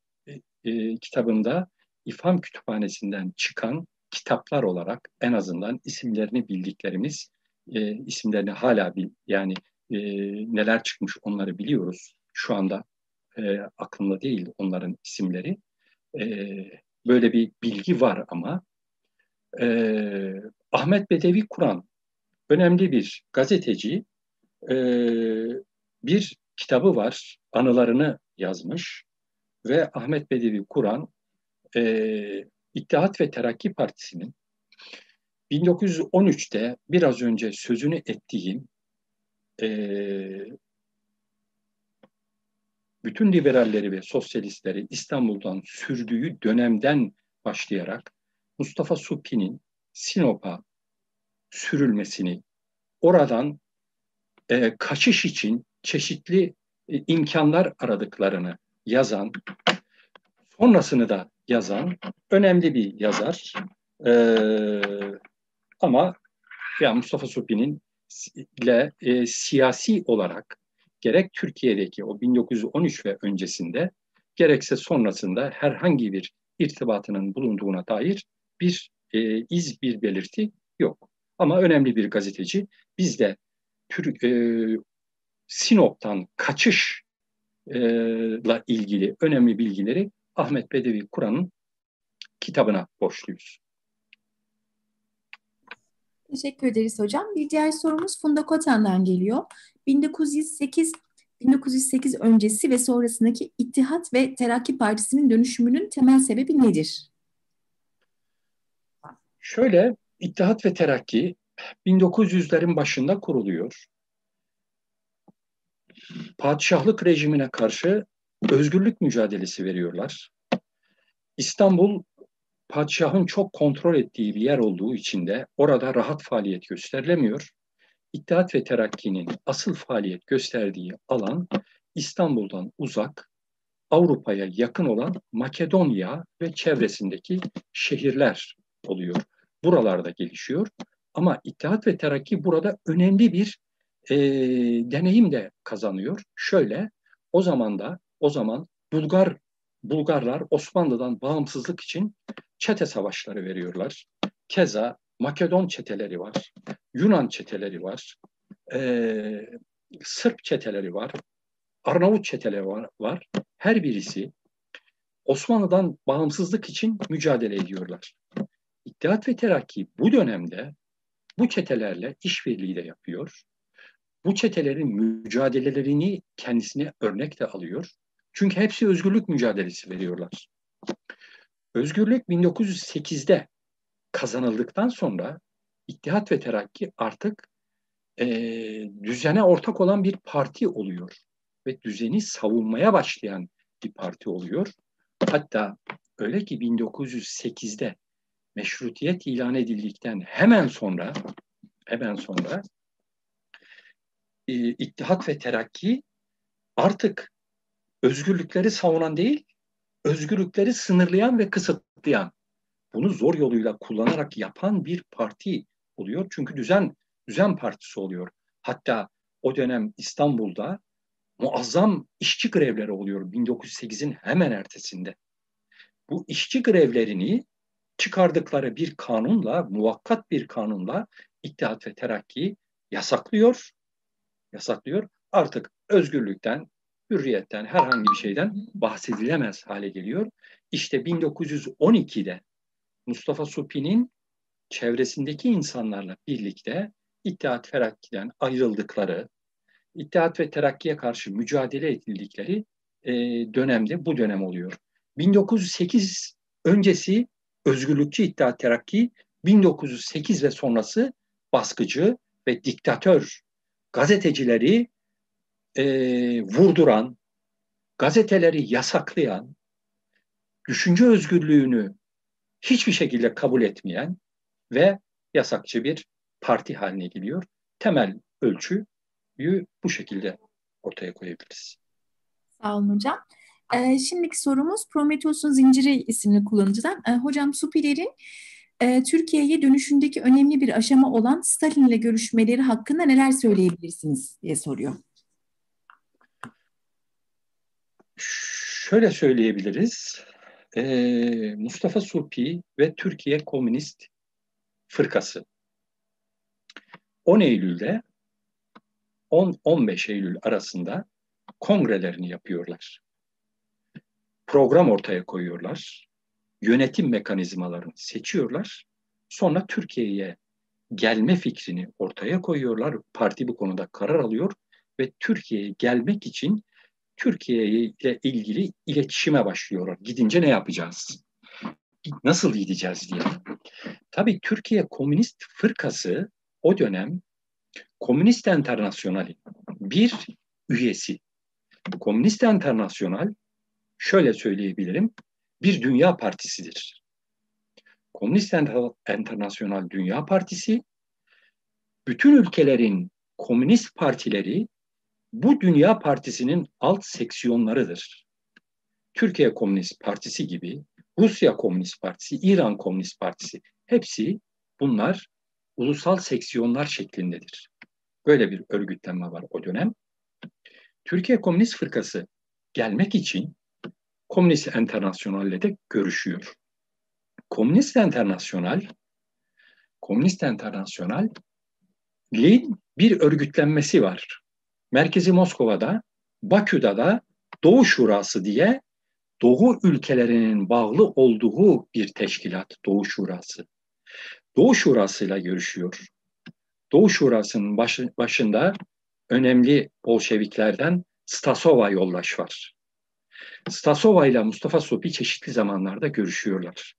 e, kitabımda İfham Kütüphanesi'nden çıkan kitaplar olarak en azından isimlerini bildiklerimiz, e, isimlerini hala bil, yani e, neler çıkmış onları biliyoruz. Şu anda e, aklımda değil onların isimleri. E, böyle bir bilgi var ama e, Ahmet Bedevi Kur'an önemli bir gazeteci. E, bir kitabı var, anılarını yazmış ve Ahmet Bedevi Kur'an e, İttihat ve Terakki Partisi'nin 1913'te biraz önce sözünü ettiğim e, bütün liberalleri ve sosyalistleri İstanbul'dan sürdüğü dönemden başlayarak Mustafa Supi'nin Sinop'a sürülmesini, oradan e, kaçış için çeşitli e, imkanlar aradıklarını yazan, sonrasını da yazan önemli bir yazar. Ee, ama ya Mustafa Supi'nin ile e, siyasi olarak gerek Türkiye'deki o 1913 ve öncesinde gerekse sonrasında herhangi bir irtibatının bulunduğuna dair bir e, iz, bir belirti yok. Ama önemli bir gazeteci. Biz de Türk, e, Sinop'tan kaçışla ilgili önemli bilgileri Ahmet Bedevi Kur'an'ın kitabına borçluyuz. Teşekkür ederiz hocam. Bir diğer sorumuz Funda Kotan'dan geliyor. 1908 1908 öncesi ve sonrasındaki İttihat ve Terakki Partisi'nin dönüşümünün temel sebebi nedir? Şöyle, İttihat ve Terakki 1900'lerin başında kuruluyor. Padişahlık rejimine karşı özgürlük mücadelesi veriyorlar. İstanbul padişahın çok kontrol ettiği bir yer olduğu için de orada rahat faaliyet gösterilemiyor. İttihat ve Terakki'nin asıl faaliyet gösterdiği alan İstanbul'dan uzak, Avrupa'ya yakın olan Makedonya ve çevresindeki şehirler oluyor. Buralarda gelişiyor. Ama İttihat ve Terakki burada önemli bir e, deneyim de kazanıyor. Şöyle, o zaman da o zaman Bulgar Bulgarlar Osmanlı'dan bağımsızlık için çete savaşları veriyorlar. Keza Makedon çeteleri var, Yunan çeteleri var, e, Sırp çeteleri var, Arnavut çeteleri var, var. Her birisi Osmanlı'dan bağımsızlık için mücadele ediyorlar. İttihat ve Terakki bu dönemde bu çetelerle işbirliği de yapıyor. Bu çetelerin mücadelelerini kendisine örnek de alıyor. Çünkü hepsi özgürlük mücadelesi veriyorlar. Özgürlük 1908'de kazanıldıktan sonra İttihat ve Terakki artık e, düzene ortak olan bir parti oluyor ve düzeni savunmaya başlayan bir parti oluyor. Hatta öyle ki 1908'de meşrutiyet ilan edildikten hemen sonra hemen sonra e, İttihat ve Terakki artık özgürlükleri savunan değil, özgürlükleri sınırlayan ve kısıtlayan, bunu zor yoluyla kullanarak yapan bir parti oluyor. Çünkü düzen düzen partisi oluyor. Hatta o dönem İstanbul'da muazzam işçi grevleri oluyor 1908'in hemen ertesinde. Bu işçi grevlerini çıkardıkları bir kanunla, muvakkat bir kanunla İttihat ve Terakki yasaklıyor. Yasaklıyor. Artık özgürlükten, hürriyetten, herhangi bir şeyden bahsedilemez hale geliyor. İşte 1912'de Mustafa Supi'nin çevresindeki insanlarla birlikte İttihat Terakki'den ayrıldıkları, İttihat ve Terakki'ye karşı mücadele edildikleri e, dönemde bu dönem oluyor. 1908 öncesi özgürlükçü İttihat Terakki, 1908 ve sonrası baskıcı ve diktatör gazetecileri e, vurduran, gazeteleri yasaklayan, düşünce özgürlüğünü hiçbir şekilde kabul etmeyen ve yasakçı bir parti haline geliyor. Temel ölçüyü bu şekilde ortaya koyabiliriz. Sağ olun hocam. Ee, şimdiki sorumuz Prometheus'un Zinciri isimli kullanıcıdan. Ee, hocam Supiler'in e, Türkiye'ye dönüşündeki önemli bir aşama olan Stalin ile görüşmeleri hakkında neler söyleyebilirsiniz diye soruyor. Şöyle söyleyebiliriz. Ee, Mustafa Supi ve Türkiye Komünist Fırkası 10 Eylül'de 10-15 Eylül arasında kongrelerini yapıyorlar. Program ortaya koyuyorlar. Yönetim mekanizmalarını seçiyorlar. Sonra Türkiye'ye gelme fikrini ortaya koyuyorlar. Parti bu konuda karar alıyor ve Türkiye'ye gelmek için Türkiye ile ilgili iletişime başlıyorlar. Gidince ne yapacağız? Nasıl gideceğiz diye. Tabii Türkiye Komünist Fırkası o dönem Komünist Enternasyonali bir üyesi. Komünist Enternasyonal şöyle söyleyebilirim bir dünya partisidir. Komünist Enternasyonal Dünya Partisi bütün ülkelerin komünist partileri bu Dünya Partisi'nin alt seksiyonlarıdır. Türkiye Komünist Partisi gibi, Rusya Komünist Partisi, İran Komünist Partisi hepsi bunlar ulusal seksiyonlar şeklindedir. Böyle bir örgütlenme var o dönem. Türkiye Komünist Fırkası gelmek için Komünist Enternasyonal'le de görüşüyor. Komünist Enternasyonal Komünist Enternasyonal'in bir örgütlenmesi var. Merkezi Moskova'da, Bakü'de da Doğu Şurası diye Doğu ülkelerinin bağlı olduğu bir teşkilat Doğu Şurası. Doğu Şurası'yla görüşüyor. Doğu Şurası'nın başı, başında önemli Bolşeviklerden Stasova yoldaş var. Stasova ile Mustafa Sopi çeşitli zamanlarda görüşüyorlar.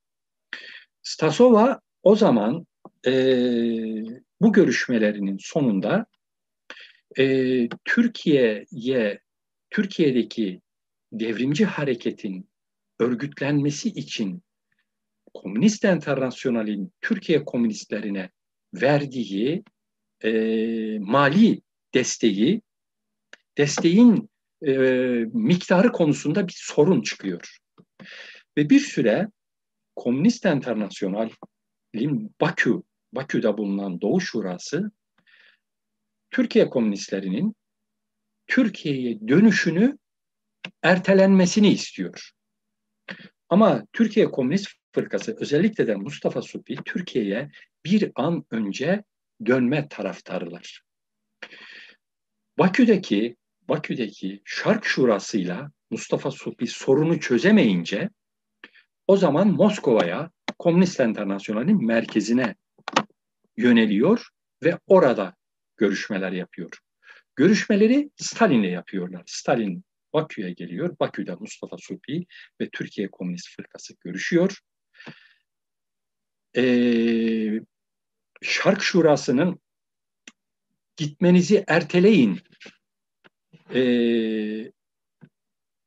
Stasova o zaman e, bu görüşmelerinin sonunda e, Türkiye'ye Türkiye'deki devrimci hareketin örgütlenmesi için Komünist Enternasyonal'in Türkiye komünistlerine verdiği e, mali desteği, desteğin e, miktarı konusunda bir sorun çıkıyor. Ve bir süre Komünist Enternasyonal'in Bakü, Bakü'de bulunan Doğu Şurası Türkiye komünistlerinin Türkiye'ye dönüşünü ertelenmesini istiyor. Ama Türkiye Komünist Fırkası özellikle de Mustafa Supi Türkiye'ye bir an önce dönme taraftarılar. Bakü'deki Bakü'deki Şark Şurası'yla Mustafa Supi sorunu çözemeyince o zaman Moskova'ya Komünist Enternasyonel'in merkezine yöneliyor ve orada görüşmeler yapıyor. Görüşmeleri Stalin'le yapıyorlar. Stalin Bakü'ye geliyor. Bakü'de Mustafa Supi ve Türkiye Komünist Fırkası görüşüyor. Ee, Şark Şurası'nın gitmenizi erteleyin e,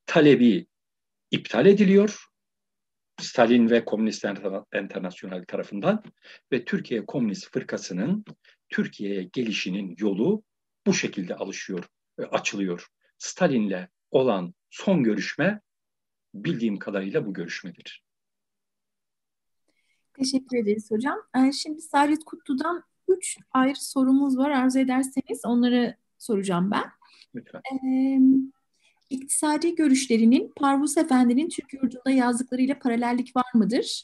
talebi iptal ediliyor. Stalin ve Komünist Enternasyonel tarafından ve Türkiye Komünist Fırkası'nın Türkiye'ye gelişinin yolu bu şekilde alışıyor, açılıyor. Stalin'le olan son görüşme bildiğim kadarıyla bu görüşmedir. Teşekkür ederiz hocam. Ee, şimdi Saadet Kutlu'dan üç ayrı sorumuz var. Arzu ederseniz onları soracağım ben. Lütfen. Ee, iktisadi görüşlerinin Parvus Efendi'nin Türk yurdunda yazdıklarıyla paralellik var mıdır?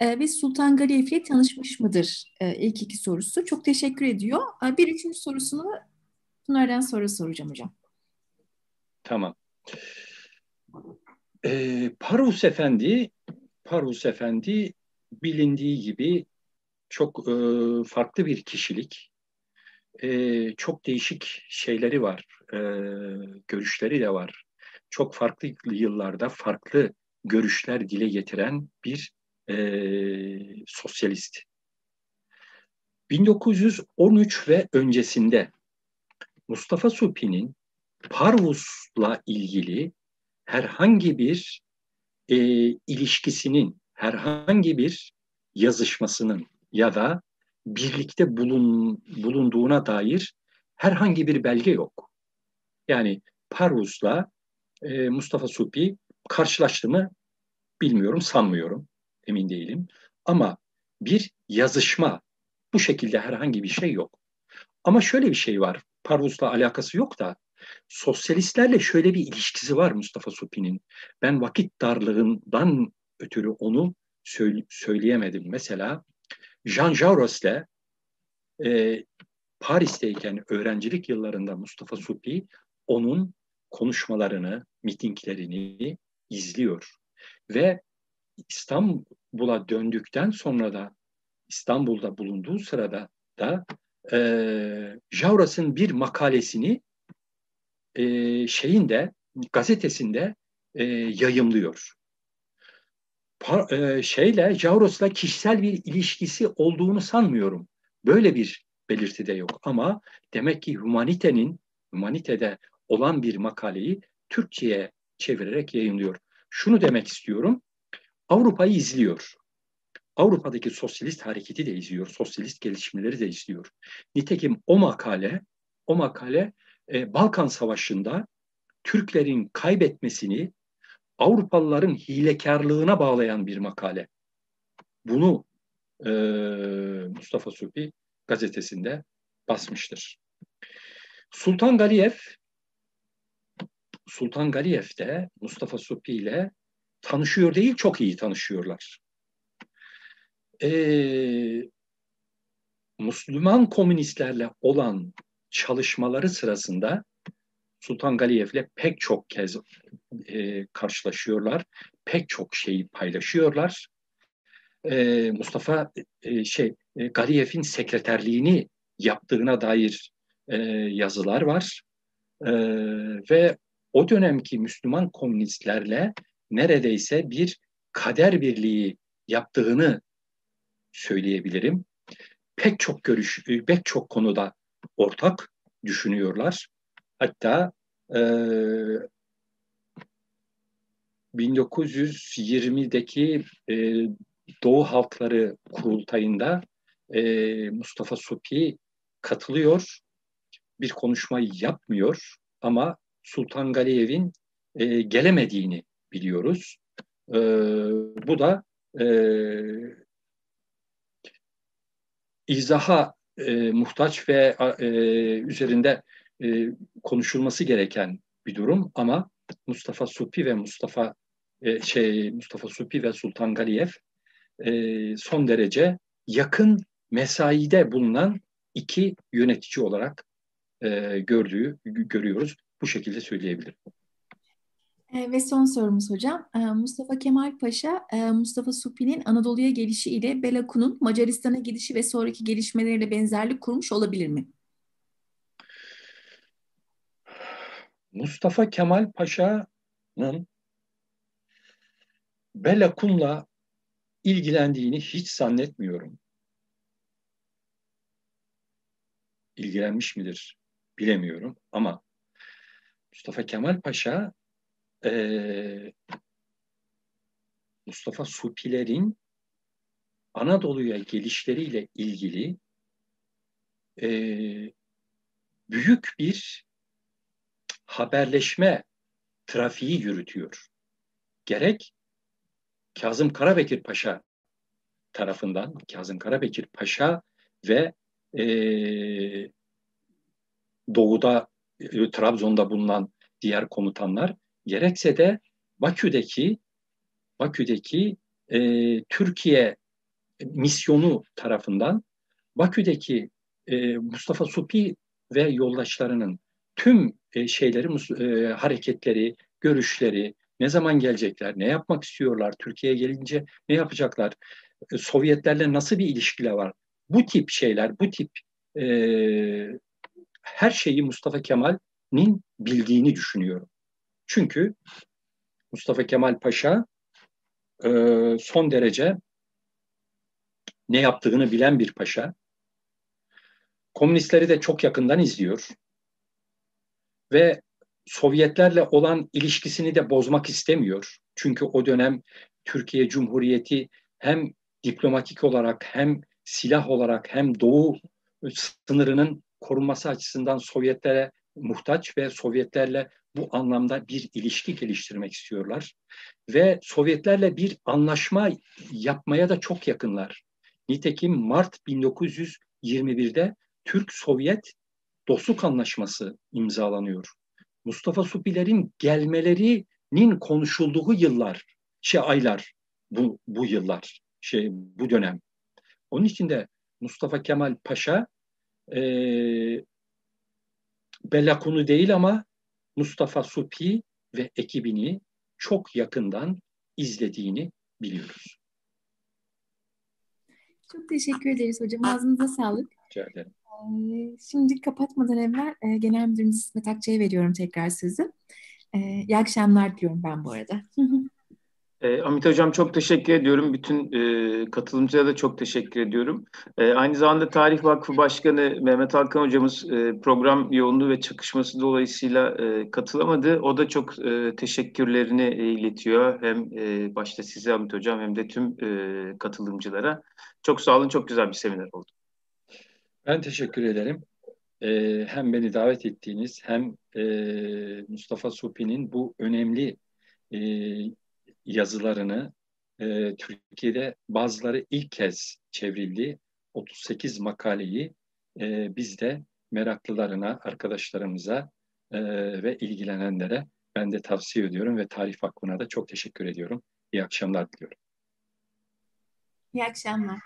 Ee, ve Sultan Galiyev ile tanışmış mıdır? Ee, ilk iki sorusu. Çok teşekkür ediyor. Ee, bir üçüncü sorusunu bunlardan sonra soracağım hocam. Tamam. Ee, Parvus Efendi, Parvus Efendi bilindiği gibi çok e, farklı bir kişilik. E, çok değişik şeyleri var, e, görüşleri de var. Çok farklı yıllarda farklı görüşler dile getiren bir e, sosyalist. 1913 ve öncesinde Mustafa Supi'nin Parvus'la ilgili herhangi bir e, ilişkisinin, herhangi bir yazışmasının ya da birlikte bulun, bulunduğuna dair herhangi bir belge yok. Yani Parvus'la e, Mustafa Supi karşılaştı mı bilmiyorum, sanmıyorum, emin değilim. Ama bir yazışma, bu şekilde herhangi bir şey yok. Ama şöyle bir şey var, Parvus'la alakası yok da, sosyalistlerle şöyle bir ilişkisi var Mustafa Supi'nin. Ben vakit darlığından ötürü onu söyleyemedim. Mesela Jean Jauros'le e, Paris'teyken öğrencilik yıllarında Mustafa Supi onun konuşmalarını, mitinglerini izliyor. Ve İstanbul'a döndükten sonra da İstanbul'da bulunduğu sırada da e, Jauras'ın bir makalesini e, şeyinde gazetesinde e, yayımlıyor şeyle Jauros'la kişisel bir ilişkisi olduğunu sanmıyorum. Böyle bir belirti de yok ama demek ki humanitenin humanitede olan bir makaleyi Türkçe'ye çevirerek yayınlıyor. Şunu demek istiyorum. Avrupa'yı izliyor. Avrupa'daki sosyalist hareketi de izliyor, sosyalist gelişmeleri de izliyor. Nitekim o makale, o makale e, Balkan Savaşı'nda Türklerin kaybetmesini Avrupalıların hilekarlığına bağlayan bir makale. Bunu e, Mustafa Supi gazetesinde basmıştır. Sultan Galiyev Sultan Galiyev de Mustafa Supi ile tanışıyor değil, çok iyi tanışıyorlar. Ee, Müslüman komünistlerle olan çalışmaları sırasında Sultan Galiyev'le pek çok kez e, karşılaşıyorlar. Pek çok şeyi paylaşıyorlar. E, Mustafa e, şey e, Galiyev'in sekreterliğini yaptığına dair e, yazılar var. E, ve o dönemki Müslüman komünistlerle neredeyse bir kader birliği yaptığını söyleyebilirim. Pek çok görüş, pek çok konuda ortak düşünüyorlar. Hatta e, 1920'deki e, Doğu Halkları Kurultayı'nda e, Mustafa Supi katılıyor. Bir konuşma yapmıyor ama Sultan Galiyev'in e, gelemediğini biliyoruz. E, bu da e, izaha e, muhtaç ve e, üzerinde e, konuşulması gereken bir durum ama Mustafa Supi ve Mustafa e, şey Mustafa Supi ve Sultan Galiyev e, son derece yakın mesaide bulunan iki yönetici olarak e, gördüğü görüyoruz. Bu şekilde söyleyebilirim. E, ve son sorumuz hocam. E, Mustafa Kemal Paşa, e, Mustafa Supi'nin Anadolu'ya gelişi ile Belakun'un Macaristan'a gidişi ve sonraki gelişmeleriyle benzerlik kurmuş olabilir mi? Mustafa Kemal Paşa'nın Belakun'la ilgilendiğini hiç zannetmiyorum. İlgilenmiş midir bilemiyorum ama Mustafa Kemal Paşa e, Mustafa Supilerin Anadolu'ya gelişleriyle ilgili e, büyük bir haberleşme trafiği yürütüyor. Gerek Kazım Karabekir Paşa tarafından, Kazım Karabekir Paşa ve e, doğuda, e, Trabzon'da bulunan diğer komutanlar gerekse de Bakü'deki Bakü'deki e, Türkiye misyonu tarafından Bakü'deki e, Mustafa Supi ve yoldaşlarının tüm e, şeyleri, e, hareketleri, görüşleri, ne zaman gelecekler, ne yapmak istiyorlar, Türkiye'ye gelince ne yapacaklar, e, Sovyetlerle nasıl bir ilişkiler var? Bu tip şeyler, bu tip e, her şeyi Mustafa Kemal'in bildiğini düşünüyorum. Çünkü Mustafa Kemal Paşa e, son derece ne yaptığını bilen bir paşa. Komünistleri de çok yakından izliyor. Ve Sovyetlerle olan ilişkisini de bozmak istemiyor. Çünkü o dönem Türkiye Cumhuriyeti hem diplomatik olarak hem silah olarak hem doğu sınırının korunması açısından Sovyetlere muhtaç ve Sovyetlerle bu anlamda bir ilişki geliştirmek istiyorlar. Ve Sovyetlerle bir anlaşma yapmaya da çok yakınlar. Nitekim Mart 1921'de Türk-Sovyet dostluk anlaşması imzalanıyor. Mustafa Supiler'in gelmelerinin konuşulduğu yıllar, şey aylar bu, bu yıllar, şey bu dönem. Onun için de Mustafa Kemal Paşa e, Bellakunu değil ama Mustafa Supi ve ekibini çok yakından izlediğini biliyoruz. Çok teşekkür ederiz hocam. Ağzınıza sağlık. Rica ederim. Ee, şimdi kapatmadan evvel e, Genel Müdürümüz İsmet Akçay'a veriyorum tekrar sözü. Ee, iyi akşamlar diliyorum ben bu arada. E, Amit Hocam çok teşekkür ediyorum. Bütün e, katılımcılara da çok teşekkür ediyorum. E, aynı zamanda Tarih Vakfı Başkanı Mehmet Hakan Hocamız e, program yoğunluğu ve çakışması dolayısıyla e, katılamadı. O da çok e, teşekkürlerini e, iletiyor. Hem e, başta size Amit Hocam hem de tüm e, katılımcılara. Çok sağ olun, çok güzel bir seminer oldu. Ben teşekkür ederim. Ee, hem beni davet ettiğiniz hem e, Mustafa Supi'nin bu önemli e, yazılarını e, Türkiye'de bazıları ilk kez çevrildi. 38 makaleyi e, biz de meraklılarına, arkadaşlarımıza e, ve ilgilenenlere ben de tavsiye ediyorum ve Tarih Vakfı'na da çok teşekkür ediyorum. İyi akşamlar diliyorum. İyi akşamlar.